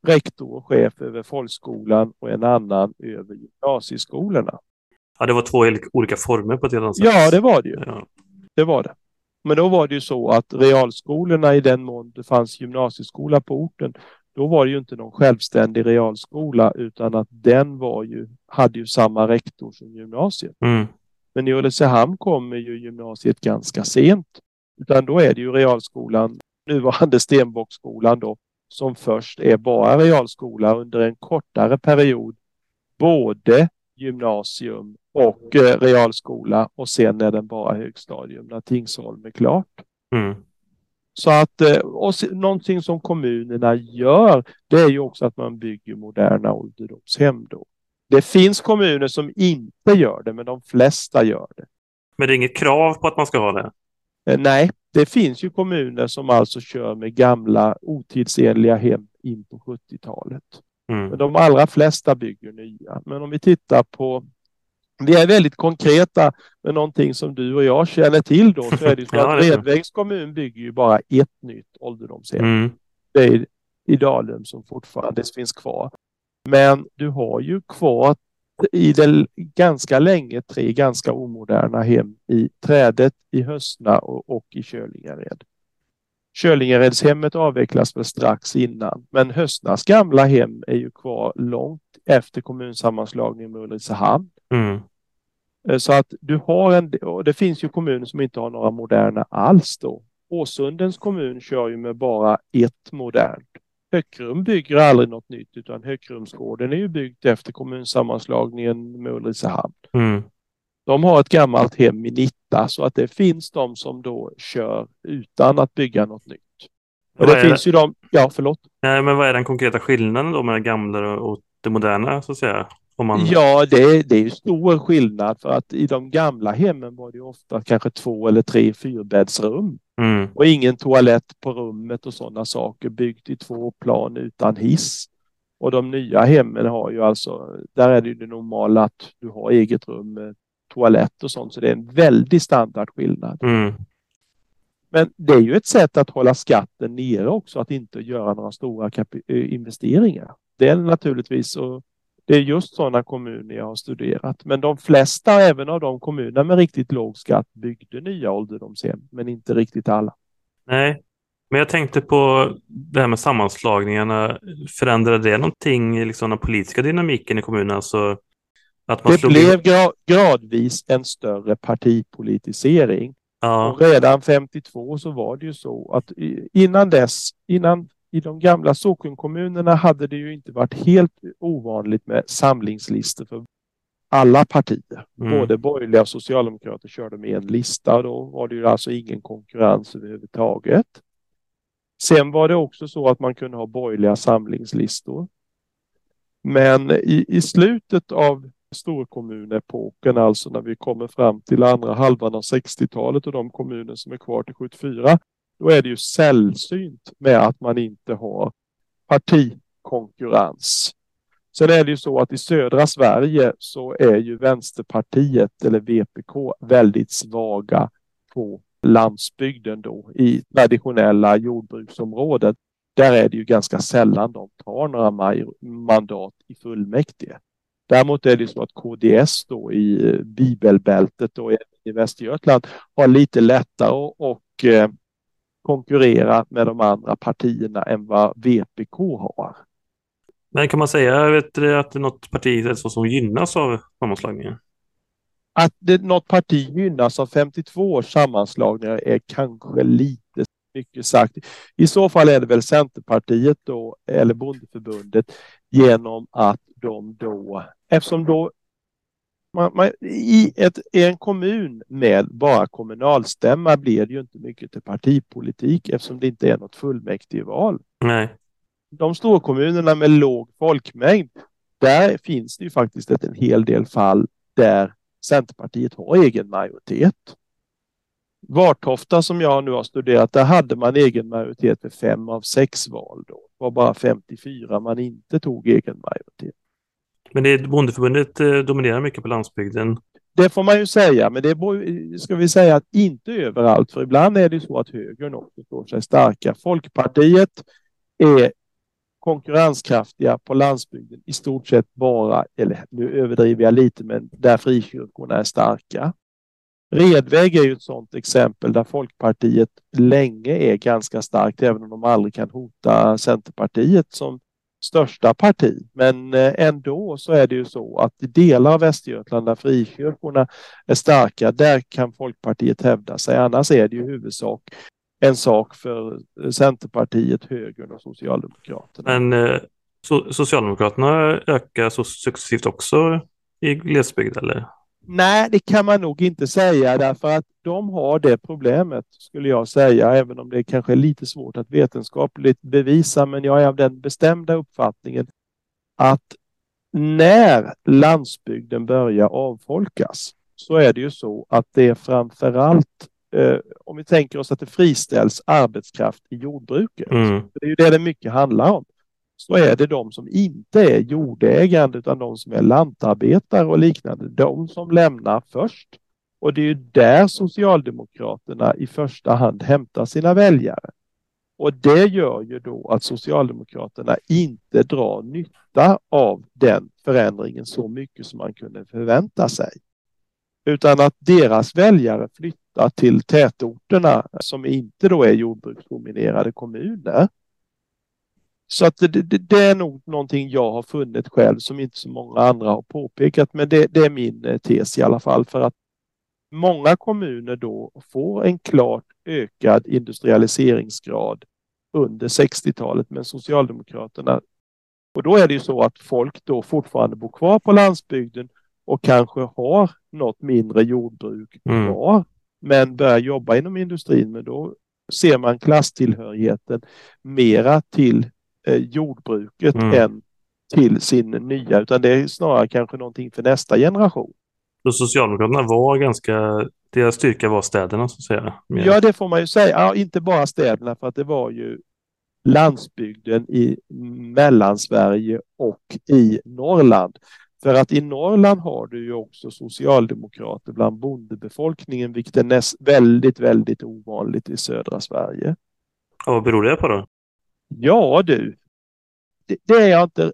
C: rektor och chef över folkskolan och en annan över gymnasieskolorna.
B: Ja, det var två olika former på ett helt annat sätt.
C: Ja, det var det ju. Ja. Det var det. Men då var det ju så att realskolorna i den mån det fanns gymnasieskola på orten, då var det ju inte någon självständig realskola utan att den var ju, hade ju samma rektor som gymnasiet. Mm. Men i Ulricehamn kommer ju gymnasiet ganska sent. Utan då är det ju realskolan, nuvarande Stenbockskolan då, som först är bara realskola under en kortare period. Både gymnasium och eh, realskola och sen är den bara högstadium när Tingsholm är klart. Mm. Så att eh, och någonting som kommunerna gör, det är ju också att man bygger moderna ålderdomshem då. Det finns kommuner som inte gör det, men de flesta gör det.
B: Men det är inget krav på att man ska ha det?
C: Eh, nej, det finns ju kommuner som alltså kör med gamla otidsenliga hem in på 70-talet. Mm. Men de allra flesta bygger nya. Men om vi tittar på vi är väldigt konkreta med någonting som du och jag känner till då så är det så att Redvägs kommun bygger ju bara ett nytt ålderdomshem. Mm. Det är i Dalum som fortfarande finns kvar. Men du har ju kvar i det ganska länge tre ganska omoderna hem i Trädet, i Hösna och, och i Kölingared. Kölingaredshemmet avvecklas väl strax innan, men Höstnas gamla hem är ju kvar långt efter kommunsammanslagningen med Ulricehamn.
B: Mm.
C: Eh, så att du har en, det finns ju kommuner som inte har några moderna alls då. Åsundens kommun kör ju med bara ett modernt. Höckrum bygger aldrig något nytt utan Höckrumsgården är ju byggt efter kommunsammanslagningen med Ulricehamn.
B: Mm.
C: De har ett gammalt hem i Nitta så att det finns de som då kör utan att bygga något nytt. Och det finns det? ju de, ja förlåt.
B: Nej men vad är den konkreta skillnaden då med det gamla och det moderna så att säga?
C: Man... Ja, det, det är stor skillnad för att i de gamla hemmen var det ofta kanske två eller tre fyrbäddsrum.
B: Mm.
C: Och ingen toalett på rummet och sådana saker byggt i två plan utan hiss. Och de nya hemmen har ju alltså, där är det ju det normala att du har eget rum toalett och sånt. Så det är en väldig standardskillnad.
B: Mm.
C: Men det är ju ett sätt att hålla skatten nere också, att inte göra några stora eh, investeringar. Det är naturligtvis och det är just sådana kommuner jag har studerat. Men de flesta, även av de kommuner med riktigt låg skatt, byggde nya ålderdomshem, men inte riktigt alla.
B: Nej, men jag tänkte på det här med sammanslagningarna. Förändrade det någonting i liksom den politiska dynamiken i kommunen? Alltså
C: att man det blev gra gradvis en större partipolitisering.
B: Ja.
C: Och redan 52 så var det ju så att innan dess, innan i de gamla sockenkommunerna hade det ju inte varit helt ovanligt med samlingslistor för alla partier. Mm. Både borgerliga och socialdemokrater körde med en lista och då var det ju alltså ingen konkurrens överhuvudtaget. Sen var det också så att man kunde ha borgerliga samlingslistor. Men i, i slutet av storkommunepoken, alltså när vi kommer fram till andra halvan av 60-talet och de kommuner som är kvar till 74, då är det ju sällsynt med att man inte har partikonkurrens. Sen är det ju så att i södra Sverige så är ju Vänsterpartiet eller VPK väldigt svaga på landsbygden då i traditionella jordbruksområdet. Där är det ju ganska sällan de tar några mandat i fullmäktige. Däremot är det så att KDS då i bibelbältet och i Västergötland har lite lättare och eh, konkurrera med de andra partierna än vad VPK har.
B: Men kan man säga vet du, att något parti är så som gynnas av sammanslagningen?
C: Att det, något parti gynnas av 52 års sammanslagningar är kanske lite mycket sagt. I så fall är det väl Centerpartiet då, eller Bondeförbundet, genom att de då, eftersom då man, man, i, ett, I en kommun med bara kommunalstämma blir det ju inte mycket till partipolitik eftersom det inte är något fullmäktigeval.
B: Nej.
C: De storkommunerna med låg folkmängd, där finns det ju faktiskt ett, en hel del fall där Centerpartiet har egen majoritet. Vartofta som jag nu har studerat, där hade man egen majoritet för fem av sex val då. Det var bara 54 man inte tog egen majoritet.
B: Men det, bondeförbundet eh, dominerar mycket på landsbygden.
C: Det får man ju säga, men det ska vi säga att inte överallt, för ibland är det så att högern också står sig starka. Folkpartiet är konkurrenskraftiga på landsbygden i stort sett bara, eller nu överdriver jag lite, men där frikyrkorna är starka. Redväg är ju ett sådant exempel där Folkpartiet länge är ganska starkt, även om de aldrig kan hota Centerpartiet som största parti. Men eh, ändå så är det ju så att i delar av Västergötland där frikyrkorna är starka, där kan Folkpartiet hävda sig. Annars är det ju huvudsak en sak för eh, Centerpartiet, högern och Socialdemokraterna.
B: Men eh, so Socialdemokraterna ökar successivt också i glesbygd eller?
C: Nej, det kan man nog inte säga därför att de har det problemet skulle jag säga, även om det kanske är lite svårt att vetenskapligt bevisa. Men jag är av den bestämda uppfattningen att när landsbygden börjar avfolkas så är det ju så att det är framförallt eh, om vi tänker oss att det friställs arbetskraft i jordbruket.
B: Mm.
C: Det är ju det det mycket handlar om så är det de som inte är jordägande utan de som är lantarbetare och liknande, de som lämnar först. Och det är ju där Socialdemokraterna i första hand hämtar sina väljare. Och det gör ju då att Socialdemokraterna inte drar nytta av den förändringen så mycket som man kunde förvänta sig. Utan att deras väljare flyttar till tätorterna som inte då är jordbruksdominerade kommuner. Så att det, det, det, är nog någonting jag har funnit själv som inte så många andra har påpekat. Men det, det är min eh, tes i alla fall för att många kommuner då får en klart ökad industrialiseringsgrad under 60-talet men Socialdemokraterna och då är det ju så att folk då fortfarande bor kvar på landsbygden och kanske har något mindre jordbruk mm. kvar men börjar jobba inom industrin men då ser man klasstillhörigheten mera till eh, jordbruket mm. än till sin nya utan det är snarare kanske någonting för nästa generation.
B: Så Socialdemokraterna var ganska, deras styrka var städerna så att säga?
C: Mer. Ja det får man ju säga, ja, inte bara städerna för att det var ju landsbygden i Mellansverige och i Norrland. För att i Norrland har du ju också socialdemokrater bland bondebefolkningen, vilket är näst, väldigt, väldigt ovanligt i södra Sverige.
B: Och vad beror det på då?
C: Ja du, det, det är jag inte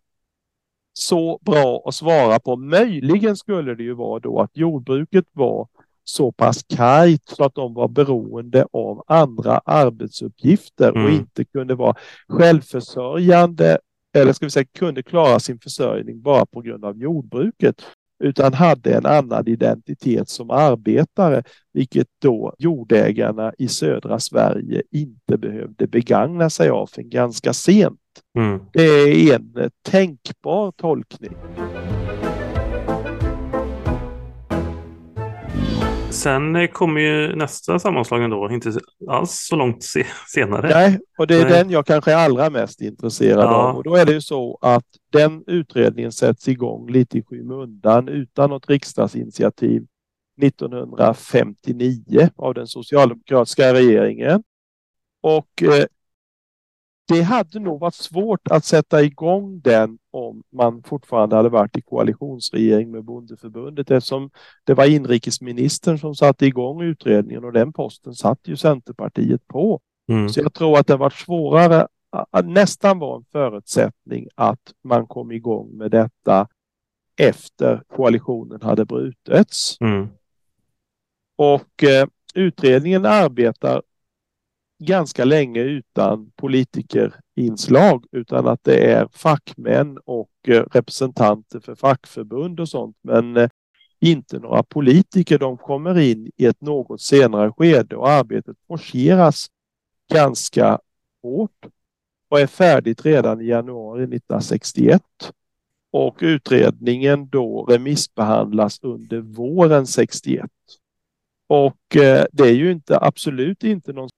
C: så bra att svara på. Möjligen skulle det ju vara då att jordbruket var så pass kargt så att de var beroende av andra arbetsuppgifter mm. och inte kunde vara självförsörjande eller ska vi säga kunde klara sin försörjning bara på grund av jordbruket utan hade en annan identitet som arbetare, vilket då jordägarna i södra Sverige inte behövde begagna sig av förrän ganska sent. Mm. Det är en tänkbar tolkning.
B: Sen kommer ju nästa sammanslagning då, inte alls så långt se senare.
C: Nej, och det är Nej. den jag kanske är allra mest intresserad ja. av. Och då är det ju så att den utredningen sätts igång lite i skymundan utan något riksdagsinitiativ 1959 av den socialdemokratiska regeringen. Och eh, det hade nog varit svårt att sätta igång den om man fortfarande hade varit i koalitionsregering med Bondeförbundet eftersom det var inrikesministern som satte igång utredningen och den posten satt ju Centerpartiet på. Mm. Så jag tror att det varit svårare, nästan var en förutsättning att man kom igång med detta efter koalitionen hade brutits. Mm. Och eh, utredningen arbetar ganska länge utan politikerinslag utan att det är fackmän och eh, representanter för fackförbund och sånt. Men eh, inte några politiker. De kommer in i ett något senare skede och arbetet forceras ganska hårt och är färdigt redan i januari 1961. Och utredningen då remissbehandlas under våren 61. Och eh, det är ju inte absolut inte någon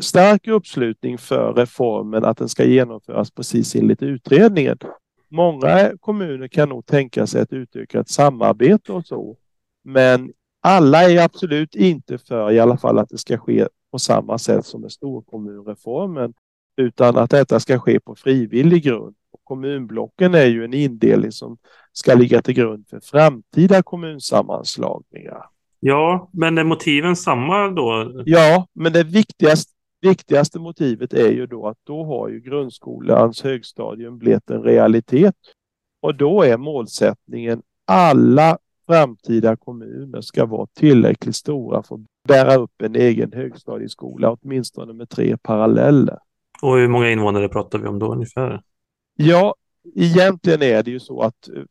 C: stark uppslutning för reformen att den ska genomföras precis enligt utredningen. Många kommuner kan nog tänka sig ett utökat samarbete och så. Men alla är absolut inte för i alla fall att det ska ske på samma sätt som med storkommunreformen utan att detta ska ske på frivillig grund. Och kommunblocken är ju en indelning som ska ligga till grund för framtida kommunsammanslagningar.
B: Ja, men är motiven samma då?
C: Ja, men det viktigaste viktigaste motivet är ju då att då har ju grundskolans högstadium blivit en realitet. Och då är målsättningen alla framtida kommuner ska vara tillräckligt stora för att bära upp en egen högstadieskola, åtminstone med tre paralleller.
B: Och hur många invånare pratar vi om då ungefär?
C: Ja, egentligen är det ju så att eh,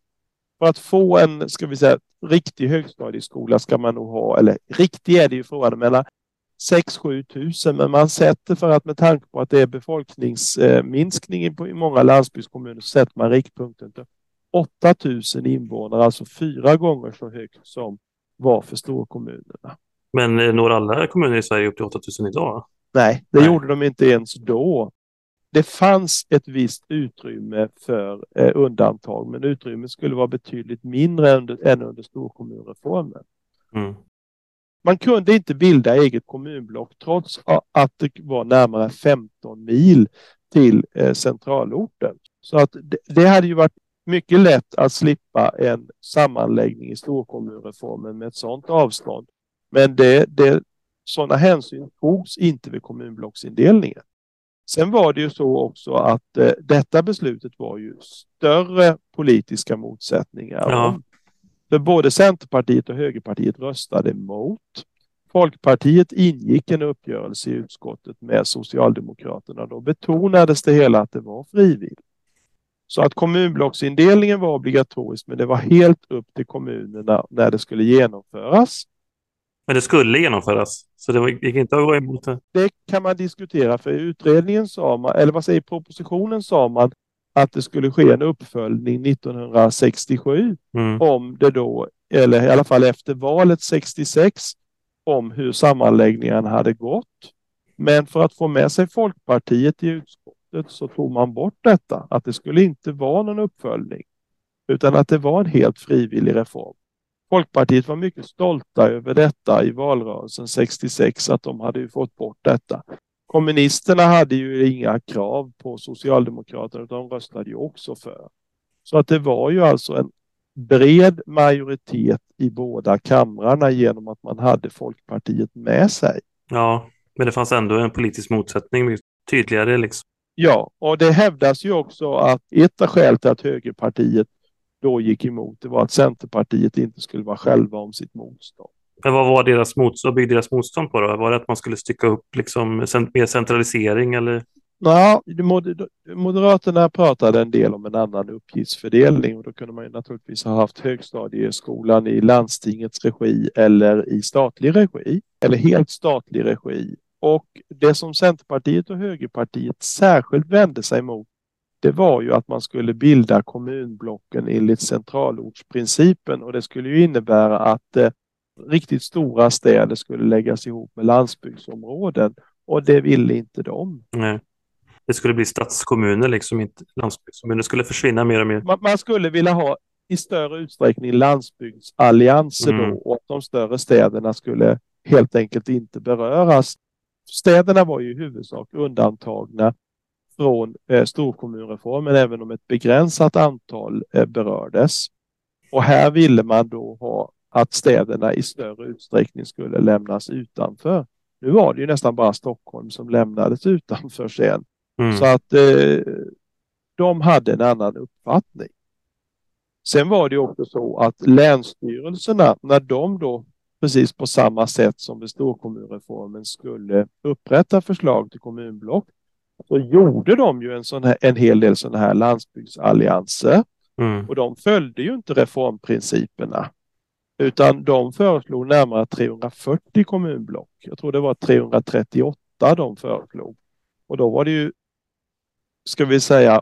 C: för att få en, ska vi säga, riktig högstadieskola ska man nog ha, eller riktig är det ju frågan, men 6-7 tusen, men man sätter för att med tanke på att det är befolkningsminskning i många landsbygdskommuner så sätter man riktpunkten till 8 000 invånare, alltså fyra gånger så högt som var för storkommunerna.
B: Men eh, når alla kommuner i Sverige upp till 8 000 idag?
C: Nej, det Nej. gjorde de inte ens då. Det fanns ett visst utrymme för eh, undantag, men utrymmet skulle vara betydligt mindre än än under storkommunreformen. Mm. Man kunde inte bilda eget kommunblock trots att det var närmare 15 mil till eh, centralorten. Så att det hade ju varit mycket lätt att slippa en sammanläggning i storkommunreformen med ett sådant avstånd. Men det, det, sådana hänsyn togs inte vid kommunblocksindelningen. Sen var det ju så också att eh, detta beslutet var ju större politiska motsättningar.
B: Ja.
C: För både Centerpartiet och Högerpartiet röstade emot. Folkpartiet ingick en uppgörelse i utskottet med Socialdemokraterna. Då betonades det hela att det var frivilligt. Så att kommunblocksindelningen var obligatorisk men det var helt upp till kommunerna när det skulle genomföras.
B: Men det skulle genomföras, så det gick inte att gå emot det.
C: Det kan man diskutera för i utredningen sa man, eller vad säger propositionen sa man att det skulle ske en uppföljning 1967
B: Mm.
C: om det då, eller i alla fall efter valet 66, om hur sammanläggningen hade gått. Men för att få med sig Folkpartiet i utskottet så tog man bort detta, att det skulle inte vara någon uppföljning, utan att det var en helt frivillig reform. Folkpartiet var mycket stolta över detta i valrörelsen 66, att de hade ju fått bort detta. Kommunisterna hade ju inga krav på Socialdemokraterna, utan de röstade ju också för. Så att det var ju alltså en bred majoritet i båda kamrarna genom att man hade Folkpartiet med sig.
B: Ja, men det fanns ändå en politisk motsättning tydligare liksom.
C: Ja, och det hävdas ju också att ett av skälen till att högerpartiet då gick emot det var att Centerpartiet inte skulle vara själva om sitt motstånd.
B: Men vad var deras motstånd, byggde deras motstånd på då? Var det att man skulle stycka upp liksom mer centralisering eller?
C: Ja, Moderaterna pratade en del om en annan uppgiftsfördelning och då kunde man ju naturligtvis ha haft högstadieskolan i landstingets regi eller i statlig regi eller helt statlig regi. Och det som Centerpartiet och Högerpartiet särskilt vände sig mot det var ju att man skulle bilda kommunblocken enligt centralortsprincipen och det skulle ju innebära att eh, riktigt stora städer skulle läggas ihop med landsbygdsområden och det ville inte de.
B: Nej. Det skulle bli stadskommuner liksom, inte landsbygdskommuner. Det skulle försvinna mer och mer.
C: Man, man skulle vilja ha i större utsträckning landsbygdsallianser
B: Mm.
C: då och att de större städerna skulle helt enkelt inte beröras. Städerna var ju i huvudsak undantagna från eh, storkommunreformen även om ett begränsat antal eh, berördes. Och här ville man då ha att städerna i större utsträckning skulle lämnas utanför. Nu var det ju nästan bara Stockholm som lämnades utanför sen.
B: Mm.
C: Så att eh, de hade en annan uppfattning. Sen var det ju också så att länsstyrelserna, när de då precis på samma sätt som vid storkommunreformen skulle upprätta förslag till kommunblock, så gjorde de ju en, sån här, en hel del sådana här landsbygdsallianser
B: Mm.
C: och de följde ju inte reformprinciperna utan de föreslog närmare 340 kommunblock. Jag tror det var 338 de föreslog. Och då var det ju, ska vi säga,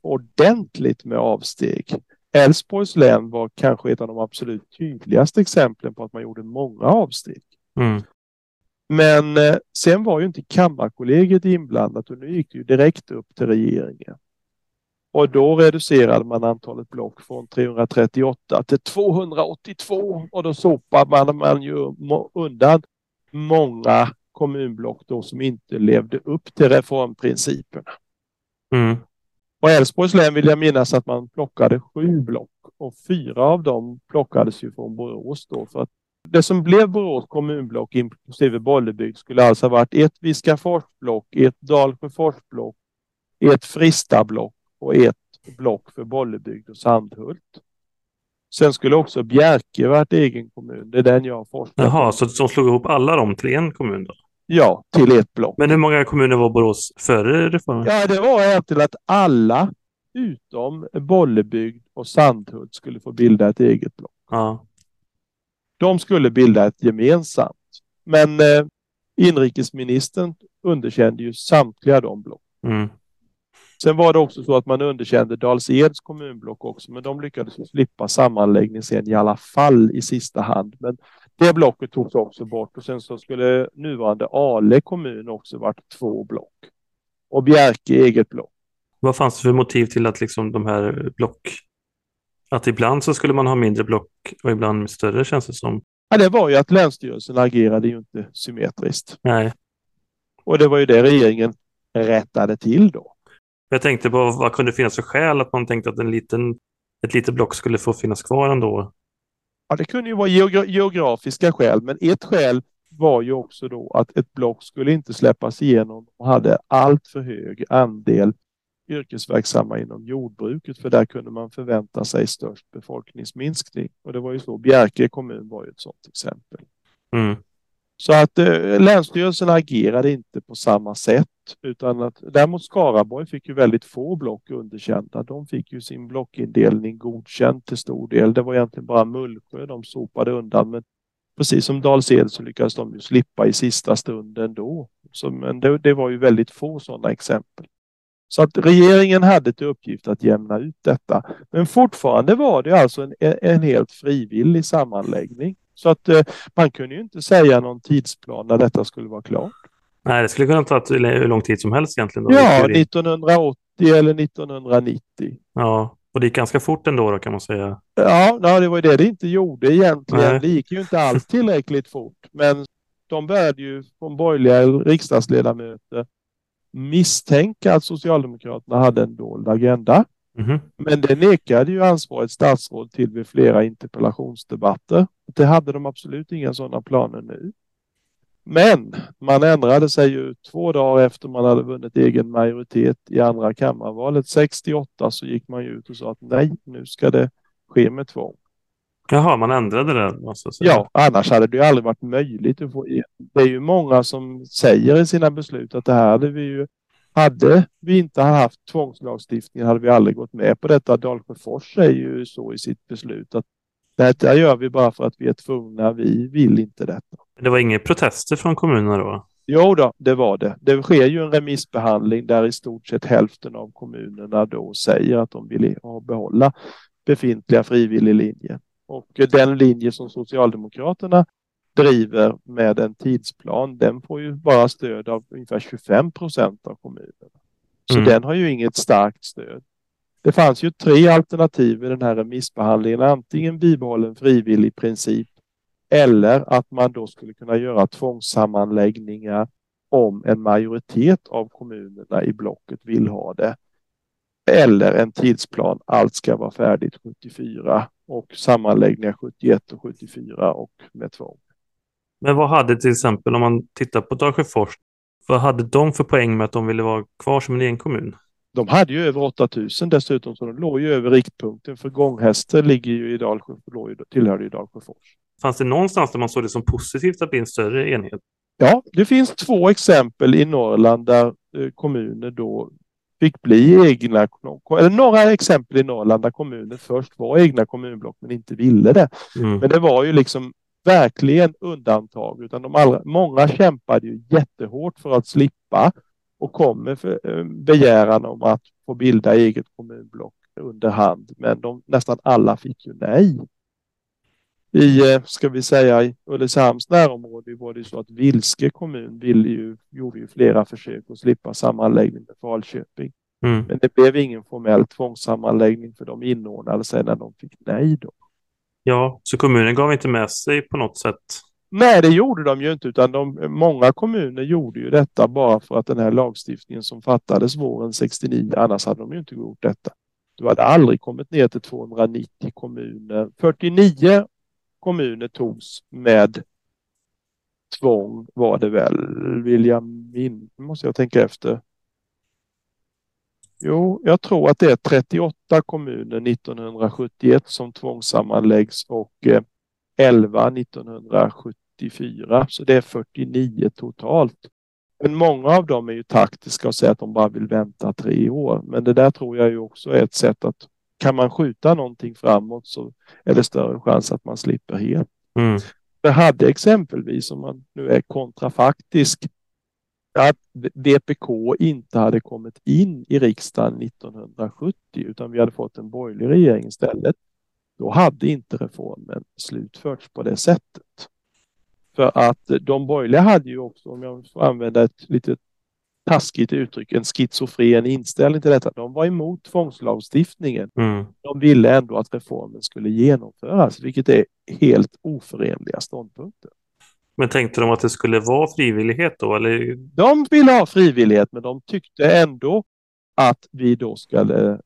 C: ordentligt med avsteg. Älvsborgs län var kanske ett av de absolut tydligaste exemplen på att man gjorde många avsteg.
B: Mm.
C: Men eh, sen var ju inte Kammarkollegiet inblandat och nu gick det ju direkt upp till regeringen. Och då reducerade man antalet block från 338 till 282 och då sopade man, man ju undan många kommunblock då som inte levde upp till reformprinciperna.
B: Mm.
C: Och Älvsborgs län vill jag minnas att man plockade sju block och fyra av dem plockades ju från Borås då för att det som blev Borås kommunblock inklusive Bollebygd skulle alltså ha varit ett Viskaforsblock, ett Dalsjöforsblock, ett Fristablock och ett block för Bollebygd och Sandhult. Sen skulle också Bjärke varit egen kommun. Det är den jag har forskat.
B: Jaha, så de slog ihop alla de till en kommun då?
C: Ja, till ett block.
B: Men hur många kommuner var Borås före reformen?
C: Ja, det var egentligen att alla utom Bollebygd och Sandhult skulle få bilda ett eget block.
B: Ja.
C: De skulle bilda ett gemensamt. Men eh, inrikesministern underkände ju samtliga de block.
B: Mm.
C: Sen var det också så att man underkände Dals-Eds kommunblock också, men de lyckades slippa sammanläggning sen i alla fall i sista hand. Men det blocket togs också bort och sen så skulle nuvarande Ale kommun också varit två block. Och Bjärke eget block.
B: Vad fanns det för motiv till att liksom de här block... Att ibland så skulle man ha mindre block och ibland större känns det som.
C: Ja, det var ju att Länsstyrelsen agerade ju inte symmetriskt.
B: Nej.
C: Och det var ju det regeringen rättade till då.
B: Jag tänkte på vad kunde finnas för skäl att man tänkte att en liten, ett litet block skulle få finnas kvar ändå.
C: Ja, det kunde ju vara geogra geografiska skäl, men ett skäl var ju också då att ett block skulle inte släppas igenom och hade allt för hög andel yrkesverksamma inom jordbruket för där kunde man förvänta sig störst befolkningsminskning. Och det var ju så, Bjärke kommun var ju ett sådant exempel.
B: Mm.
C: Så att eh, Länsstyrelsen agerade inte på samma sätt utan att däremot Skaraborg fick ju väldigt få block underkända. De fick ju sin blockindelning godkänd till stor del. Det var egentligen bara Mullsjö de sopade undan men precis som Dals-Ed så lyckades de ju slippa i sista stunden då. Så, men det, det var ju väldigt få sådana exempel. Så att regeringen hade till uppgift att jämna ut detta. Men fortfarande var det alltså en, en helt frivillig sammanläggning. Så att eh, man kunde ju inte säga någon tidsplan när detta skulle vara klart.
B: Nej, det skulle kunna ta hur lång tid som helst egentligen. Då.
C: Ja, 1980 eller 1990.
B: Ja, och det gick ganska fort ändå då kan man säga.
C: Ja, nej, det var ju det det inte gjorde egentligen. Nej. Det gick ju inte alls tillräckligt fort. Men de började ju från borgerliga riksdagsledamöter misstänka att Socialdemokraterna hade en dold agenda.
B: Mm.
C: Men det nekade ju ansvarigt statsråd till vid flera interpellationsdebatter. Det hade de absolut inga sådana planer nu. Men man ändrade sig ju två dagar efter man hade vunnit egen majoritet i andra kammarvalet 68 så gick man ju ut och sa att nej, nu ska det ske med tvång.
B: Jaha, man ändrade det?
C: Ja, annars hade det ju aldrig varit möjligt att få. Det är ju många som säger i sina beslut att det här hade vi ju hade vi inte haft tvångslagstiftningen hade vi aldrig gått med på detta. Dalsjöfors säger ju så i sitt beslut att detta gör vi bara för att vi är tvungna. Vi vill inte detta.
B: Det var inga protester från kommunerna då?
C: Jo då, det var det. Det sker ju en remissbehandling där i stort sett hälften av kommunerna då säger att de vill behålla befintliga frivillig linje. Och den linje som Socialdemokraterna driver med en tidsplan, den får ju bara stöd av ungefär 25 procent av kommunerna. Så mm. den har ju inget starkt stöd. Det fanns ju tre alternativ i den här remissbehandlingen. Antingen bibehållen frivillig princip eller att man då skulle kunna göra tvångssammanläggningar om en majoritet av kommunerna i blocket vill ha det. Eller en tidsplan, allt ska vara färdigt 74 och sammanläggningar 71 och 74 och med tvång.
B: Men vad hade till exempel, om man tittar på Dalsjöfors, vad hade de för poäng med att de ville vara kvar som en egen kommun?
C: De hade ju över 8000 dessutom, så de låg ju över riktpunkten. För gånghästar ligger ju i Dalsjö, tillhörde ju Dalsjöfors.
B: Fanns det någonstans där man såg det som positivt att bli en större enhet?
C: Ja, det finns två exempel i Norrland där eh, kommuner då fick bli egna, eller några exempel i Norrland där kommuner först var egna kommunblock men inte ville det. Mm. Men det var ju liksom verkligen undantag, utan de allra, många kämpade ju jättehårt för att slippa och kom med eh, begäran om att få bilda eget kommunblock under hand. Men de, nästan alla fick ju nej. I, eh, ska vi säga, i Ulricehamns närområde var det så att Vilske kommun ville ju, gjorde ju flera försök att slippa sammanläggning med Falköping.
B: Mm.
C: Men det blev ingen formell tvångssammanläggning för de inordnade sig när de fick nej då.
B: Ja, så kommunen gav inte med sig på något sätt?
C: Nej, det gjorde de ju inte, utan de, många kommuner gjorde ju detta bara för att den här lagstiftningen som fattades våren 69, annars hade de ju inte gjort detta. Du hade aldrig kommit ner till 290 kommuner. 49 kommuner togs med tvång var det väl, vill jag min, måste jag tänka efter. Jo, jag tror att det är 38 kommuner 1971 som tvångssammanläggs och 11 eh, 1974, så det är 49 totalt. Men många av dem är ju taktiska och säger att de bara vill vänta tre år. Men det där tror jag ju också är ett sätt att kan man skjuta någonting framåt så är det större chans att man slipper helt.
B: Mm.
C: Det hade exempelvis, om man nu är kontrafaktisk, att VPK inte hade kommit in i riksdagen 1970 utan vi hade fått en borgerlig regering istället. Då hade inte reformen slutförts på det sättet. För att de borgerliga hade ju också, om jag får använda ett lite taskigt uttryck, en schizofren inställning till detta. De var emot tvångslagstiftningen.
B: Mm.
C: De ville ändå att reformen skulle genomföras, vilket är helt oförenliga ståndpunkter.
B: Men tänkte de att det skulle vara frivillighet då? Eller?
C: De ville ha frivillighet, men de tyckte ändå att vi då skulle,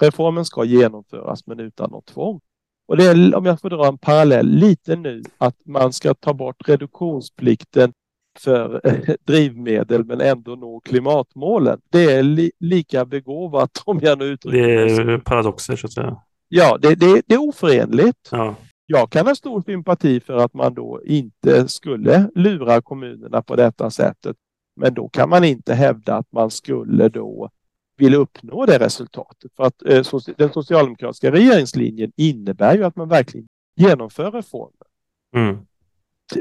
C: reformen ska genomföras, men utan något tvång. Och det är, om jag får dra en parallell, lite nu att man ska ta bort reduktionsplikten för drivmedel men ändå nå klimatmålen. Det är li, lika begåvat om jag nu uttrycker
B: Det är paradoxer så att säga.
C: Ja, det, det, det är oförenligt.
B: Ja.
C: Jag kan ha stor sympati för att man då inte skulle lura kommunerna på detta sättet. Men då kan man inte hävda att man skulle då vill uppnå det resultatet. För att eh, den socialdemokratiska regeringslinjen innebär ju att man verkligen genomför reformer.
B: Mm.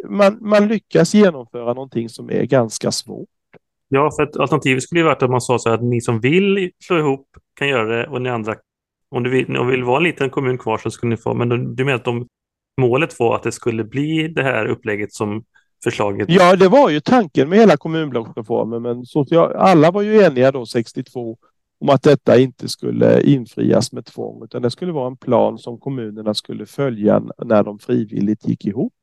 C: Man, man lyckas genomföra någonting som är ganska svårt.
B: Ja, för att alternativet skulle ju varit att man sa så här att ni som vill slå ihop kan göra det och ni andra, om du vill, om vill vara en liten kommun kvar så skulle ni få, men du menar att de, målet var att det skulle bli det här upplägget som förslaget?
C: Ja, det var ju tanken med hela kommunblocksreformen, men social, alla var ju eniga då 62 om att detta inte skulle infrias med tvång, utan det skulle vara en plan som kommunerna skulle följa när de frivilligt gick ihop.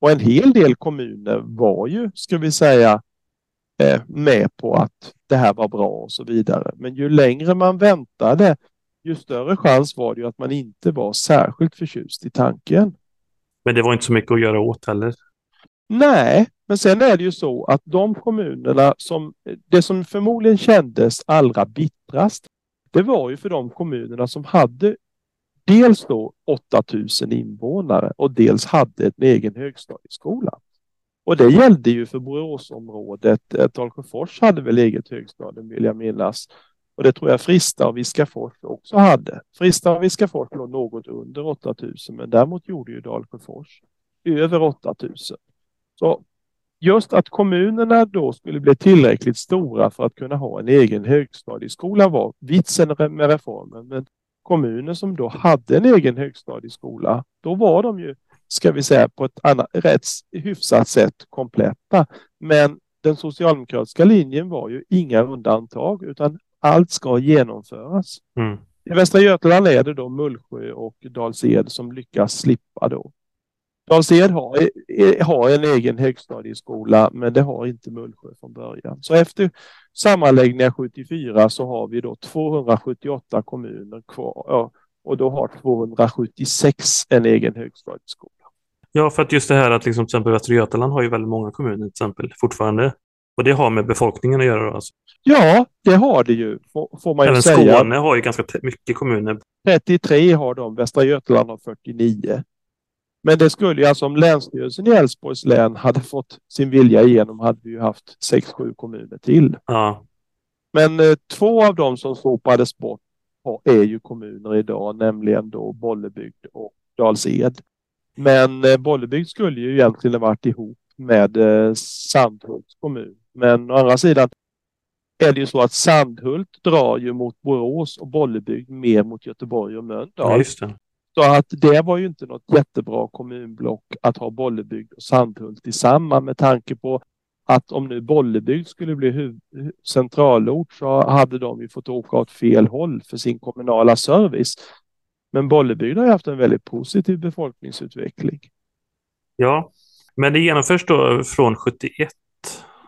C: Och en hel del kommuner var ju, ska vi säga, eh, med på att det här var bra och så vidare. Men ju längre man väntade, ju större chans var det ju att man inte var särskilt förtjust i tanken.
B: Men det var inte så mycket att göra åt heller.
C: Nej, men sen är det ju så att de kommunerna som, det som förmodligen kändes allra bittrast, det var ju för de kommunerna som hade dels då 8000 invånare och dels hade en egen högstadieskola. Och det gällde ju för Boråsområdet. Dalsjöfors hade väl eget högstadium vill jag minnas. Och det tror jag Frista och Viskafors också hade. Frista och Viskafors låg något under 8000 men däremot gjorde ju Dalsjöfors över 8000. Så just att kommunerna då skulle bli tillräckligt stora för att kunna ha en egen högstadieskola var vitsen med reformen. Men kommuner som då hade en egen högstadieskola, då var de ju, ska vi säga, på ett annat, rätt hyfsat sätt kompletta. Men den socialdemokratiska linjen var ju inga undantag utan allt ska genomföras.
B: Mm.
C: I Västra Götaland är det då Mullsjö och Dals-Ed som lyckas slippa då. Dals-Ed har, har en egen högstadieskola men det har inte Mullsjö från början. Så efter sammanläggningen 74 så har vi då 278 kommuner kvar och då har 276 en egen högstadieskola.
B: Ja, för att just det här att liksom, till exempel Västra Götaland har ju väldigt många kommuner till exempel fortfarande. Och det har med befolkningen att göra alltså?
C: Ja, det har det ju, får, man
B: Även
C: ju säga.
B: Skåne har ju ganska mycket kommuner.
C: 33 har de, Västra Götaland har 49. Men det skulle ju alltså om Länsstyrelsen i Älvsborgs län hade fått sin vilja igenom hade vi ju haft 6-7 kommuner till.
B: Ja.
C: Men eh, två av dem som sopades bort är ju kommuner idag, nämligen då Bollebygd och Dals-Ed. Men eh, Bollebygd skulle ju egentligen varit ihop med eh, Sandhults kommun. Men å andra sidan är det ju så att Sandhult drar ju mot Borås och Bollebygd mer mot Göteborg och Mölndal.
B: ja.
C: Så att det var ju inte något jättebra kommunblock att ha Bollebygd och Sandhult tillsammans med tanke på att om nu Bollebygd skulle bli centralort så hade de ju fått åka åt fel håll för sin kommunala service. Men Bollebygd har ju haft en väldigt positiv befolkningsutveckling.
B: Ja, men det genomförs då från 71?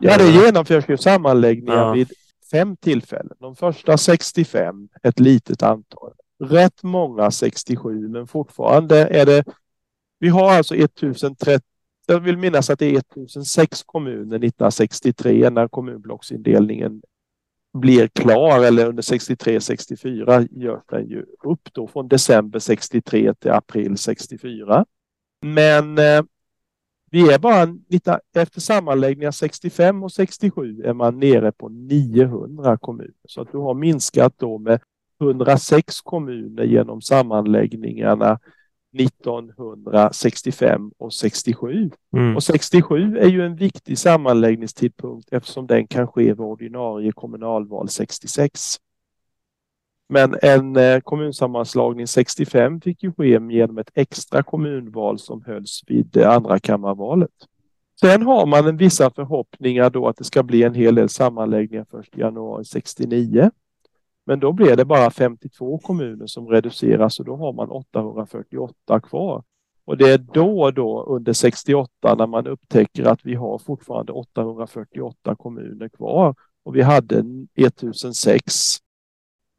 C: Ja, det genomförs ju sammanläggningar
B: Ja.
C: vid fem tillfällen. De första 65, ett litet antal. Rätt många 67, men fortfarande är det... Vi har alltså 1030 jag vill minnas att det är 1006 kommuner 1963 när kommunblocksindelningen blir klar eller under 63-64 görs den ju upp då från december 63 till april 64. Men eh, vi är bara 19, efter sammanläggningar 65 och 67 är man nere på 900 kommuner så att du har minskat då med 106 kommuner genom sammanläggningarna 1965 och 67.
B: Mm.
C: Och 67 är ju en viktig sammanläggningstidpunkt eftersom den kan ske vid ordinarie kommunalval 66. Men en eh, kommunsammanslagning 65 fick ju ske genom ett extra kommunval som hölls vid det andra kammarvalet. Sen har man en vissa förhoppningar då att det ska bli en hel del sammanläggningar 1 januari 69. Men då blir det bara 52 kommuner som reduceras och då har man 848 kvar. Och det är då då under 68 när man upptäcker att vi har fortfarande 848 kommuner kvar och vi hade 1006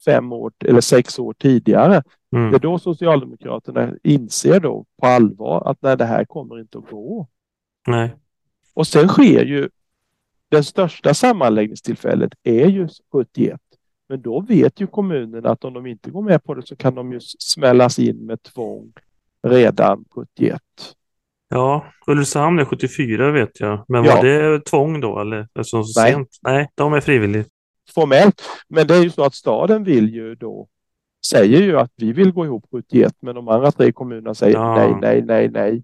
C: fem år eller sex år tidigare. Mm. Det är då Socialdemokraterna inser då på allvar att nej, det här kommer inte att gå.
B: Nej.
C: Och sen sker ju det största sammanläggningstillfället är ju 71. Men då vet ju kommunen att om de inte går med på det så kan de ju smällas in med tvång redan 71.
B: Ja, Ulricehamn är 74 vet jag. Men var det tvång då eller? Alltså, så Nej. Sent? Nej, de är frivilligt.
C: Formellt. Men det är ju så att staden vill ju då säger ju att vi vill gå ihop 71 men de andra tre kommunerna säger ja. nej, nej, nej, nej.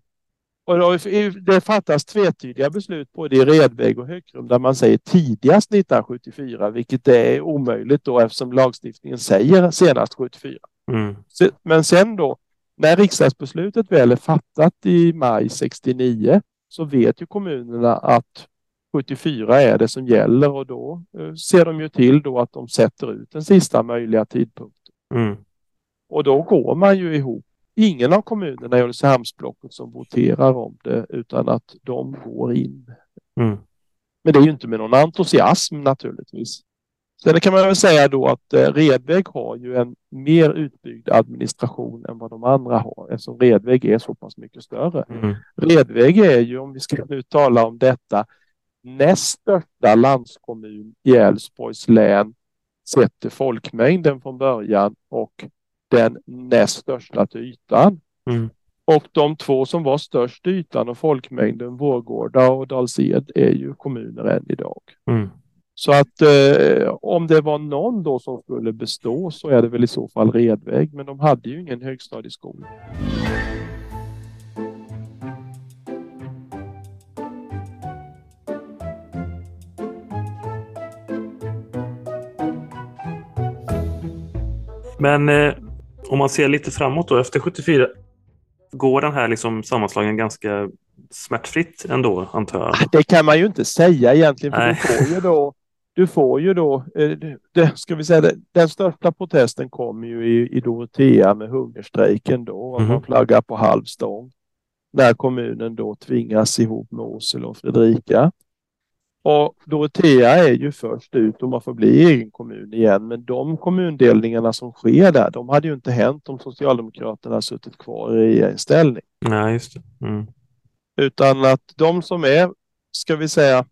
C: Och då, det fattas tvetydiga beslut både i Redväg och Höckrum där man säger tidigast 1974 vilket är omöjligt då eftersom lagstiftningen säger senast 74.
B: Mm.
C: Men sen då när riksdagsbeslutet väl är fattat i maj 69 så vet ju kommunerna att 74 är det som gäller och då eh, ser de ju till då att de sätter ut den sista möjliga tidpunkten.
B: Mm.
C: Och då går man ju ihop. Ingen av kommunerna i Ulricehamnsblocket som voterar om det utan att de går in.
B: Mm.
C: Men det är ju inte med någon entusiasm naturligtvis. Sen kan man väl säga då att eh, Redväg har ju en mer utbyggd administration än vad de andra har eftersom Redväg är så pass mycket större.
B: Mm.
C: Redväg är ju, om vi ska nu tala om detta, näst största landskommun i Älvsborgs län sett till folkmängden från början och den näst största till ytan.
B: Mm.
C: Och de två som var störst till ytan och folkmängden, Vårgårda och Dalsed, är ju kommuner än idag.
B: Mm.
C: Så att eh, om det var någon då som skulle bestå så är det väl i så fall Redväg, men de hade ju ingen högstadieskola.
B: Men eh, om man ser lite framåt då, efter 74, går den här liksom sammanslagningen ganska smärtfritt ändå, antar jag?
C: Det kan man ju inte säga egentligen, för du får ju då, du får ju då eh, det, ska vi säga det, den största protesten kom ju i, i Dorotea med hungerstrejken då, mm. man flaggar på halv stång. När kommunen då tvingas ihop med Åsele och Fredrika. Och Dorotea är ju först ut och man får bli egen kommun igen. Men de kommundelningarna som sker där, de hade ju inte hänt om Socialdemokraterna suttit kvar i regeringsställning.
B: Nej, just det. Mm.
C: Utan att de som är, ska vi säga,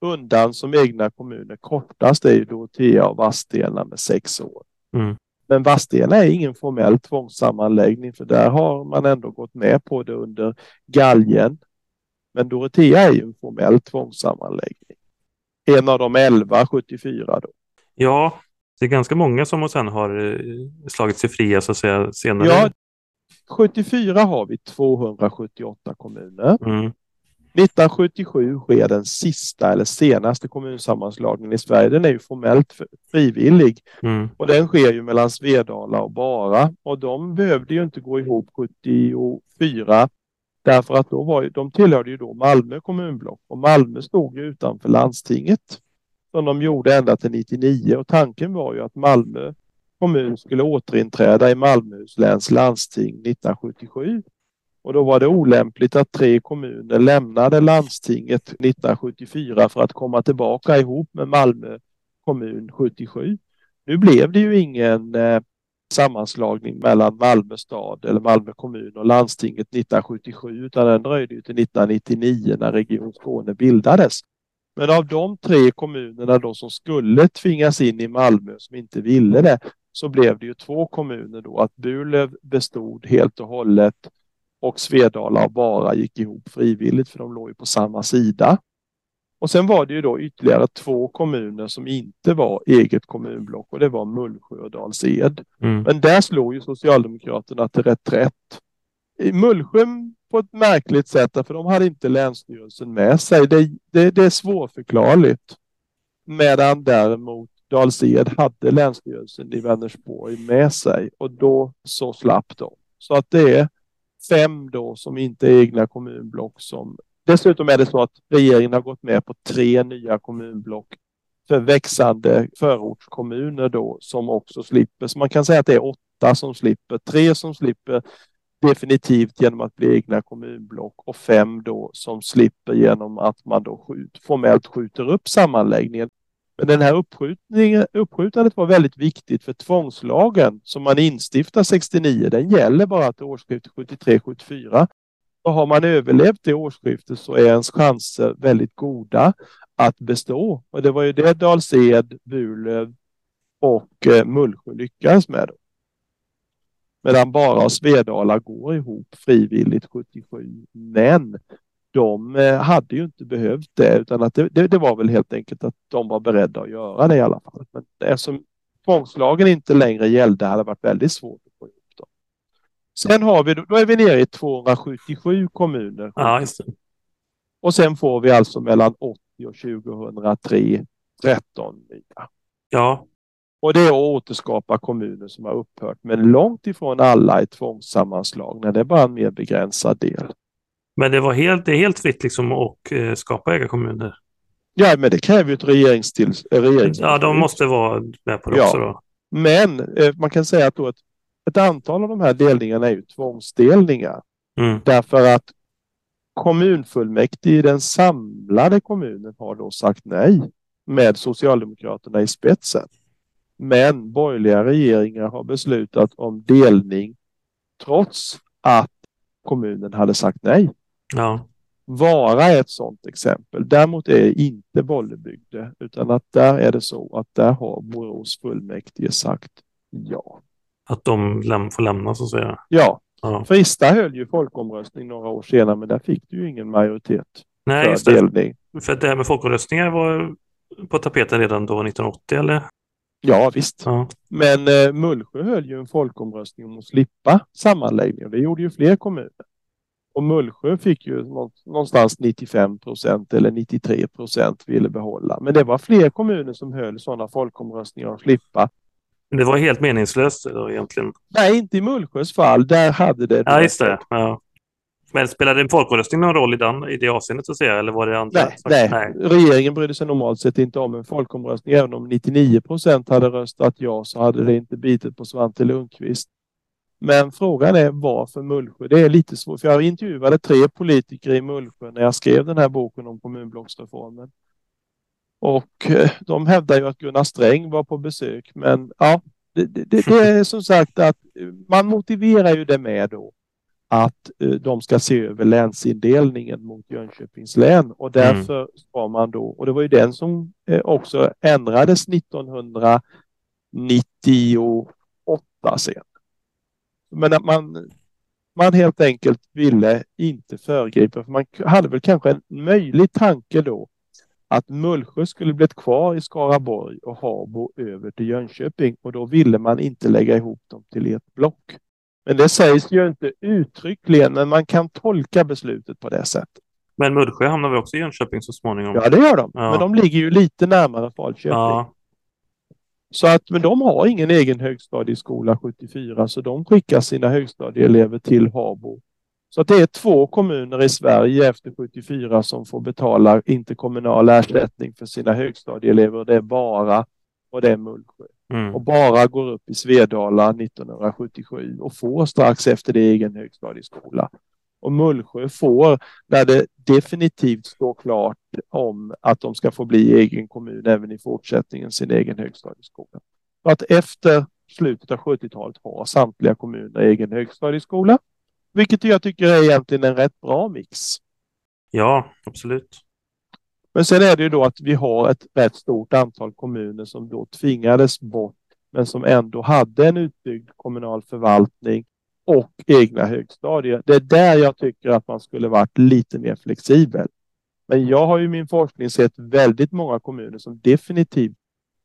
C: undan som egna kommuner kortast är ju Dorotea och Vadstena med sex år.
B: Mm.
C: Men Vadstena är ingen formell tvångssammanläggning för där har man ändå gått med på det under galgen men Dorotea är ju en formell tvångssammanläggning. En av de elva 74 då.
B: Ja, det är ganska många som sen har eh, slagit sig fria så att säga senare.
C: Ja, 74 har vi 278 kommuner.
B: Mm.
C: 1977 sker den sista eller senaste kommunsammanslagningen i Sverige. Den är ju formellt frivillig
B: mm.
C: och den sker ju mellan Svedala och Bara och de behövde ju inte gå ihop 74 Därför att då var ju, de tillhörde ju då Malmö kommunblock och Malmö stod ju utanför landstinget som de gjorde ända till 99 och tanken var ju att Malmö kommun skulle återinträda i Malmöhus läns landsting 1977. Och då var det olämpligt att tre kommuner lämnade landstinget 1974 för att komma tillbaka ihop med Malmö kommun 77. Nu blev det ju ingen eh, sammanslagning mellan Malmö stad eller Malmö kommun och landstinget 1977 utan den dröjde ju till 1999 när Region Skåne bildades. Men av de tre kommunerna då som skulle tvingas in i Malmö som inte ville det så blev det ju två kommuner då att Burlöv bestod helt och hållet och Svedala och Bara gick ihop frivilligt för de låg ju på samma sida. Och sen var det ju då ytterligare två kommuner som inte var eget kommunblock och det var Mullsjö och Dals-Ed.
B: Mm.
C: Men där slog ju Socialdemokraterna till reträtt. I Mullsjö på ett märkligt sätt, för de hade inte Länsstyrelsen med sig. Det, det, det är svårförklarligt. Medan däremot Dals-Ed hade Länsstyrelsen i Vänersborg med sig och då så slapp de. Så att det är fem då som inte är egna kommunblock som Dessutom är det så att regeringen har gått med på tre nya kommunblock för växande förortskommuner då som också slipper. Så man kan säga att det är åtta som slipper, tre som slipper definitivt genom att bli egna kommunblock och fem då som slipper genom att man då skjut, formellt skjuter upp sammanläggningen. Men den här uppskjutningen, uppskjutandet var väldigt viktigt för tvångslagen som man instiftar 69, den gäller bara till årsskiftet 73-74. Och har man överlevt det årsskiftet så är ens chanser väldigt goda att bestå. Och det var ju det Dals-Ed, Burlöv och eh, Mullsjö lyckades med. Medan bara Svedala går ihop frivilligt 77. Men de eh, hade ju inte behövt det utan att det, det, det, var väl helt enkelt att de var beredda att göra det i alla fall. Men eftersom tvångslagen inte längre gällde hade det varit väldigt svårt att få ihop dem. Sen har vi, då är vi nere i 277 kommuner.
B: Ja.
C: Och sen får vi alltså mellan 80 och 2003 13 nya.
B: Ja.
C: Och det är att återskapa kommuner som har upphört. Men långt ifrån alla är tvångssammanslagna. Det är bara en mer begränsad del.
B: Men det var helt, det är helt fritt liksom att eh, skapa ägarkommuner?
C: Ja, men det kräver ju ett regeringstill, regerings
B: Ja, de måste vara med på det
C: ja.
B: också då.
C: Men eh, man kan säga att då ett, ett antal av de här delningarna är ju tvångsdelningar.
B: Mm.
C: Därför att kommunfullmäktige i den samlade kommunen har då sagt nej med Socialdemokraterna i spetsen. Men borgerliga regeringar har beslutat om delning trots att kommunen hade sagt nej.
B: Ja.
C: Vara är ett sådant exempel. Däremot är det inte Bollebygde utan att där är det så att där har Borås fullmäktige sagt ja.
B: Att de läm får lämna så att säga?
C: Ja.
B: Ja.
C: Frista höll ju folkomröstning några år senare men där fick du ju ingen majoritet
B: Nej,
C: för
B: just det.
C: delning.
B: För det här med folkomröstningar var på tapeten redan då 1980 eller?
C: Ja visst.
B: Ja.
C: Men eh, Mullsjö höll ju en folkomröstning om att slippa sammanläggning. Det gjorde ju fler kommuner. Och Mullsjö fick ju någonstans 95 procent eller 93 procent ville behålla. Men det var fler kommuner som höll sådana folkomröstningar att slippa.
B: Det var helt meningslöst då egentligen?
C: Nej, inte i Mullsjös fall. Där hade det...
B: Ja, just det. Ja. Men spelade en folkomröstning någon roll i, den, i det avseendet så att säga? Eller var det andra?
C: Nej, nej. nej. regeringen brydde sig normalt sett inte om en folkomröstning. Även om 99 procent hade röstat ja så hade det inte bitit på Svante Lundqvist. Men frågan är varför Mullsjö? Det är lite svårt. För jag intervjuade tre politiker i Mullsjö när jag skrev den här boken om kommunblocksreformen. Och eh, de hävdar ju att Gunnar Sträng var på besök. Men ja, det, det, det är som sagt att man motiverar ju det med då att eh, de ska se över länsindelningen mot Jönköpings län och därför ska man då, och det var ju den som eh, också ändrades 1998 sen. Men att man, man helt enkelt ville inte föregripa, för man hade väl kanske en möjlig tanke då att Mullsjö skulle blivit kvar i Skaraborg och Habo över till Jönköping och då ville man inte lägga ihop dem till ett block. Men det sägs ju inte uttryckligen, men man kan tolka beslutet på det sättet.
B: Men Mullsjö hamnar väl också i Jönköping så småningom?
C: Ja, det gör de.
B: Ja.
C: Men de ligger ju lite närmare Falköping.
B: Ja.
C: Så att, men de har ingen egen högstadieskola 74, så de skickar sina högstadieelever till Habo. Så det är två kommuner i Sverige efter 74 som får betala interkommunal ersättning för sina högstadieelever. Det är Bara och det är Mullsjö.
B: Mm.
C: Och Bara går upp i Svedala 1977 och får strax efter det egen högstadieskola. Och Mullsjö får, när det definitivt står klart om att de ska få bli egen kommun även i fortsättningen, sin egen högstadieskola. Så att efter slutet av 70-talet har samtliga kommuner egen högstadieskola, vilket jag tycker är egentligen en rätt bra mix.
B: ja, absolut.
C: Men sen är det ju då att vi har ett rätt stort antal kommuner som då tvingades bort, men som ändå hade en utbyggd kommunal förvaltning och egna högstadier. Det är där jag tycker att man skulle varit lite mer flexibel. Men jag har ju i min forskning sett väldigt många kommuner som definitivt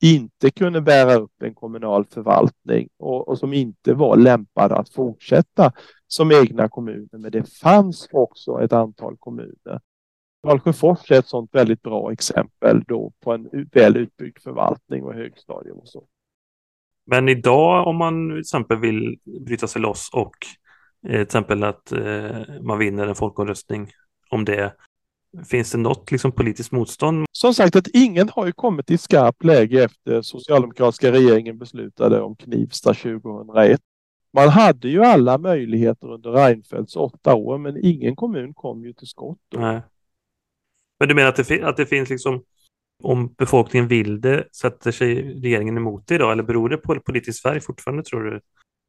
C: inte kunde bära upp en kommunal förvaltning och, och som inte var lämpade att fortsätta som egna kommuner. Men det fanns också ett antal kommuner. Dalsjöfors är ett sådant väldigt bra exempel då på en väl utbyggd förvaltning och högstadium och så.
B: Men idag om man till exempel vill bryta sig loss och eh, till exempel att eh, man vinner en folkomröstning om det. Finns det något liksom, politiskt motstånd?
C: Som sagt att ingen har ju kommit i skarpt läge efter socialdemokratiska regeringen beslutade om Knivsta 2001. Man hade ju alla möjligheter under Reinfeldts åtta år men ingen kommun kom ju till skott. Då.
B: Nej. Men du menar att det, att det finns liksom Om befolkningen vill det, sätter sig regeringen emot det idag eller beror det på politisk färg fortfarande tror du?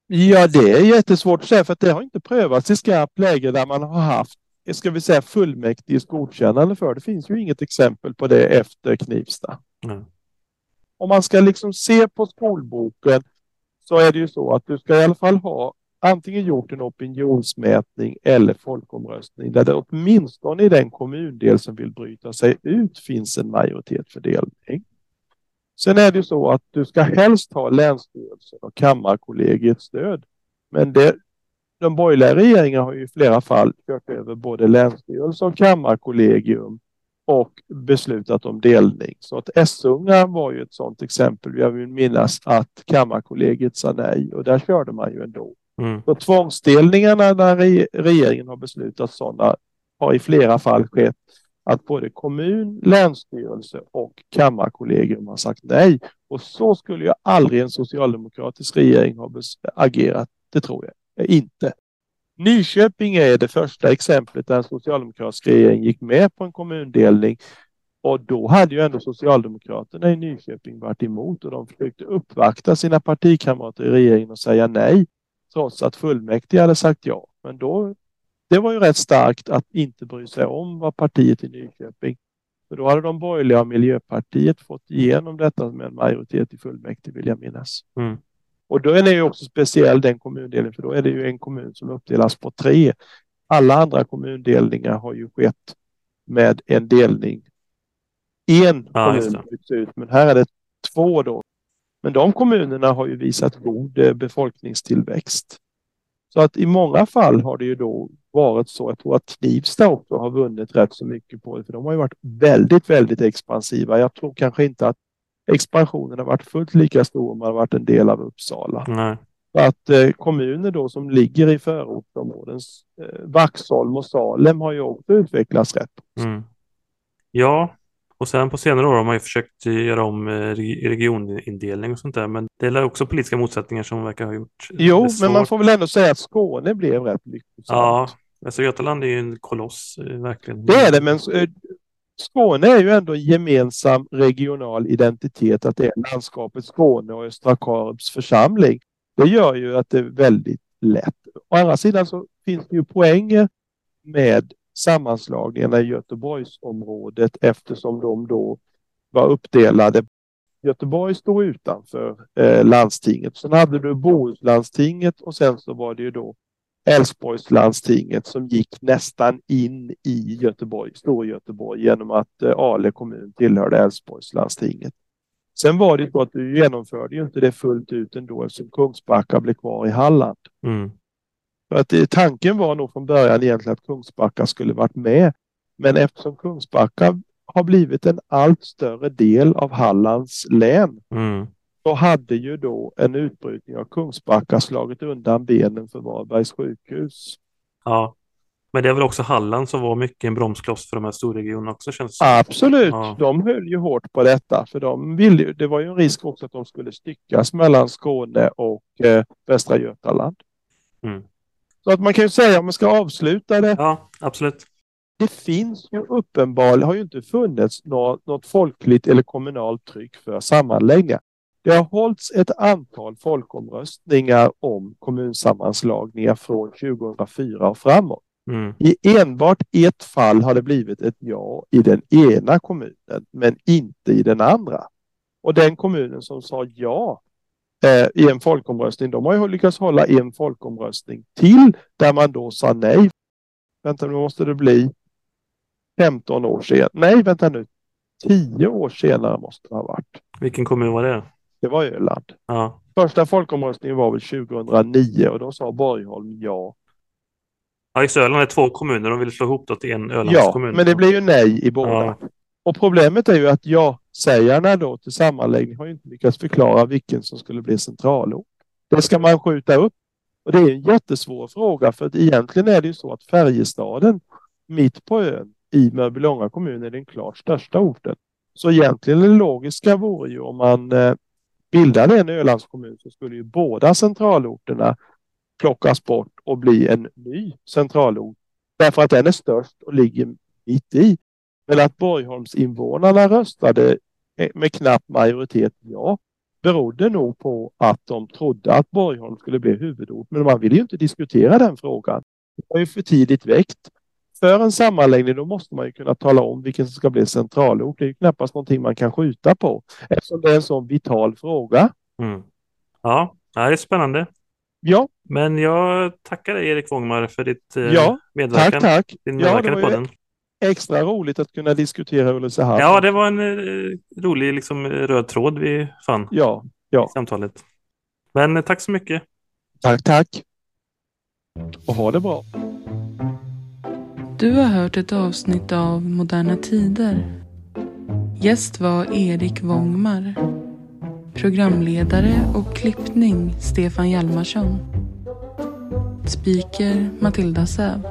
C: Ja, det är jättesvårt att säga för att det har inte prövats i skarpt läge där man har haft, ska vi säga fullmäktiges godkännande för. Det finns ju inget exempel på det efter Knivsta.
B: Mm.
C: Om man ska liksom se på skolboken så är det ju så att du ska i alla fall ha antingen gjort en opinionsmätning eller folkomröstning där det åtminstone i den kommundel som vill bryta sig ut finns en majoritet för delning. Sen är det ju så att du ska helst ha Länsstyrelsen och Kammarkollegiets stöd. Men det, de borgerliga regeringarna har ju i flera fall kört över både Länsstyrelsen och Kammarkollegium och beslutat om delning. Så att Essunga var ju ett sådant exempel. Jag vill minnas att Kammarkollegiet sa nej och där körde man ju ändå.
B: Mm.
C: Så tvångsdelningarna när regeringen har beslutat sådana har i flera fall skett att både kommun, länsstyrelse och kammarkollegium har sagt nej. Och så skulle ju aldrig en socialdemokratisk regering ha agerat. Det tror jag inte. Nyköping är det första exemplet där en socialdemokratisk regering gick med på en kommundelning och då hade ju ändå Socialdemokraterna i Nyköping varit emot och de försökte uppvakta sina partikamrater i regeringen och säga nej trots att fullmäktige hade sagt ja. Men då, det var ju rätt starkt att inte bry sig om vad partiet i Nyköping. För då hade de borgerliga och Miljöpartiet fått igenom detta med en majoritet i fullmäktige vill jag minnas.
B: Mm.
C: Och då är det ju också speciell den kommundelen för då är det ju en kommun som uppdelas på tre. Alla andra kommundelningar har ju skett med en delning. En
B: Ja,
C: kommun byts ut men här är det två då. Men de kommunerna har ju visat god eh, befolkningstillväxt. Så att i många fall har det ju då varit så. Jag tror att Knivsta också har vunnit rätt så mycket på det, för de har ju varit väldigt, väldigt expansiva. Jag tror kanske inte att expansionen har varit fullt lika stor om man har varit en del av Uppsala.
B: Nej.
C: Att eh, kommuner då som ligger i förortsområden, eh, Vaxholm och Salem har ju också utvecklats rätt.
B: Mm. Ja, och sen på senare år har man ju försökt göra om eh, regionindelning och sånt där, men det är också politiska motsättningar som verkar ha gjort
C: Jo, men man får väl ändå säga att Skåne blev rätt lyckosamt.
B: Ja, Västra Götaland är ju en koloss, eh, verkligen.
C: Det är det, men eh, Skåne är ju ändå en gemensam regional identitet, att det är landskapet Skåne och Östra Karups församling. Det gör ju att det är väldigt lätt. Å andra sidan så finns det ju poänger med sammanslagningarna i Göteborgsområdet eftersom de då var uppdelade. Göteborg står utanför eh, landstinget. Sen hade du Bohuslandstinget och sen så var det ju då Älvsborgslandstinget som gick nästan in i Göteborg, Storgöteborg genom att eh, Ale kommun tillhörde Älvsborgslandstinget. Sen var det så att du genomförde ju inte det fullt ut ändå eftersom Kungsbacka blev kvar i Halland.
B: Mm.
C: För att det, tanken var nog från början egentligen att Kungsbacka skulle varit med. Men eftersom Kungsbacka har blivit en allt större del av Hallands län
B: Mm.
C: Så hade ju då en utbrytning av Kungsbacka slagit undan benen för Varbergs sjukhus.
B: Ja, men det är väl också Halland som var mycket en bromskloss för de här storregionerna också känns.
C: Absolut,
B: Ja.
C: de höll ju hårt på detta för de ville ju, det var ju en risk också att de skulle styckas mellan Skåne och eh, Västra Götaland.
B: Mm.
C: Så att man kan ju säga om man ska avsluta det
B: Ja, absolut.
C: det finns ju uppenbarligen, har ju inte funnits något, något folkligt eller kommunalt tryck för sammanläggningar. Det har hållits ett antal folkomröstningar om kommunsammanslagningar från 2004 och framåt.
B: Mm.
C: I enbart ett fall har det blivit ett ja i den ena kommunen, men inte i den andra. Och den kommunen som sa ja eh, i en folkomröstning, de har ju lyckats hålla en folkomröstning till där man då sa nej. Vänta, nu måste det bli 15 år sedan. Nej, vänta nu. 10 år senare måste det ha varit.
B: Vilken kommun var det?
C: Det var Öland.
B: Ja,
C: Första folkomröstningen var väl 2009 och då sa Borgholm ja.
B: ja just Öland är två kommuner. De vill slå ihop det till en
C: Ja,
B: Ölandskommun.
C: men det blir ju nej i båda.
B: Ja.
C: Och problemet är ju att ja-sägarna då till sammanläggning har ju inte lyckats förklara vilken som skulle bli centralort. Det ska man skjuta upp. Och det är en jättesvår fråga för att egentligen är det ju så att Färjestaden mitt på ön i Mörbylånga kommun är den klart största orten. Så egentligen det logiska vore ju om man eh, bildade en Ölandskommun så skulle ju båda centralorterna plockas bort och bli en ny centralort. Därför att den är störst och ligger mitt i. Men att Borgholmsinvånarna röstade eh, med knapp majoritet ja, berodde nog på att de trodde att Borgholm skulle bli huvudort. Men man ville ju inte diskutera den frågan. Det var ju för tidigt väckt. För en sammanläggning då måste man ju kunna tala om vilken som ska bli centralort. Det är ju knappast någonting man kan skjuta på eftersom det är en sån vital fråga.
B: Mm. Ja, det är spännande.
C: Ja.
B: Men jag tackar dig Erik Wångmar för ditt eh,
C: ja,
B: medverkan.
C: Tack, tack.
B: Din
C: ja,
B: medverkan i podden.
C: Extra roligt att kunna diskutera Ulricehamn.
B: Ja, det var en eh, rolig liksom, röd tråd vi fann
C: ja, ja.
B: i samtalet. Men eh, tack så mycket.
C: Tack, tack. Och ha det bra.
A: Du har hört ett avsnitt av Moderna Tider. Gäst var Erik Wångmar. Programledare och klippning Stefan Hjalmarsson. Speaker Matilda Säv.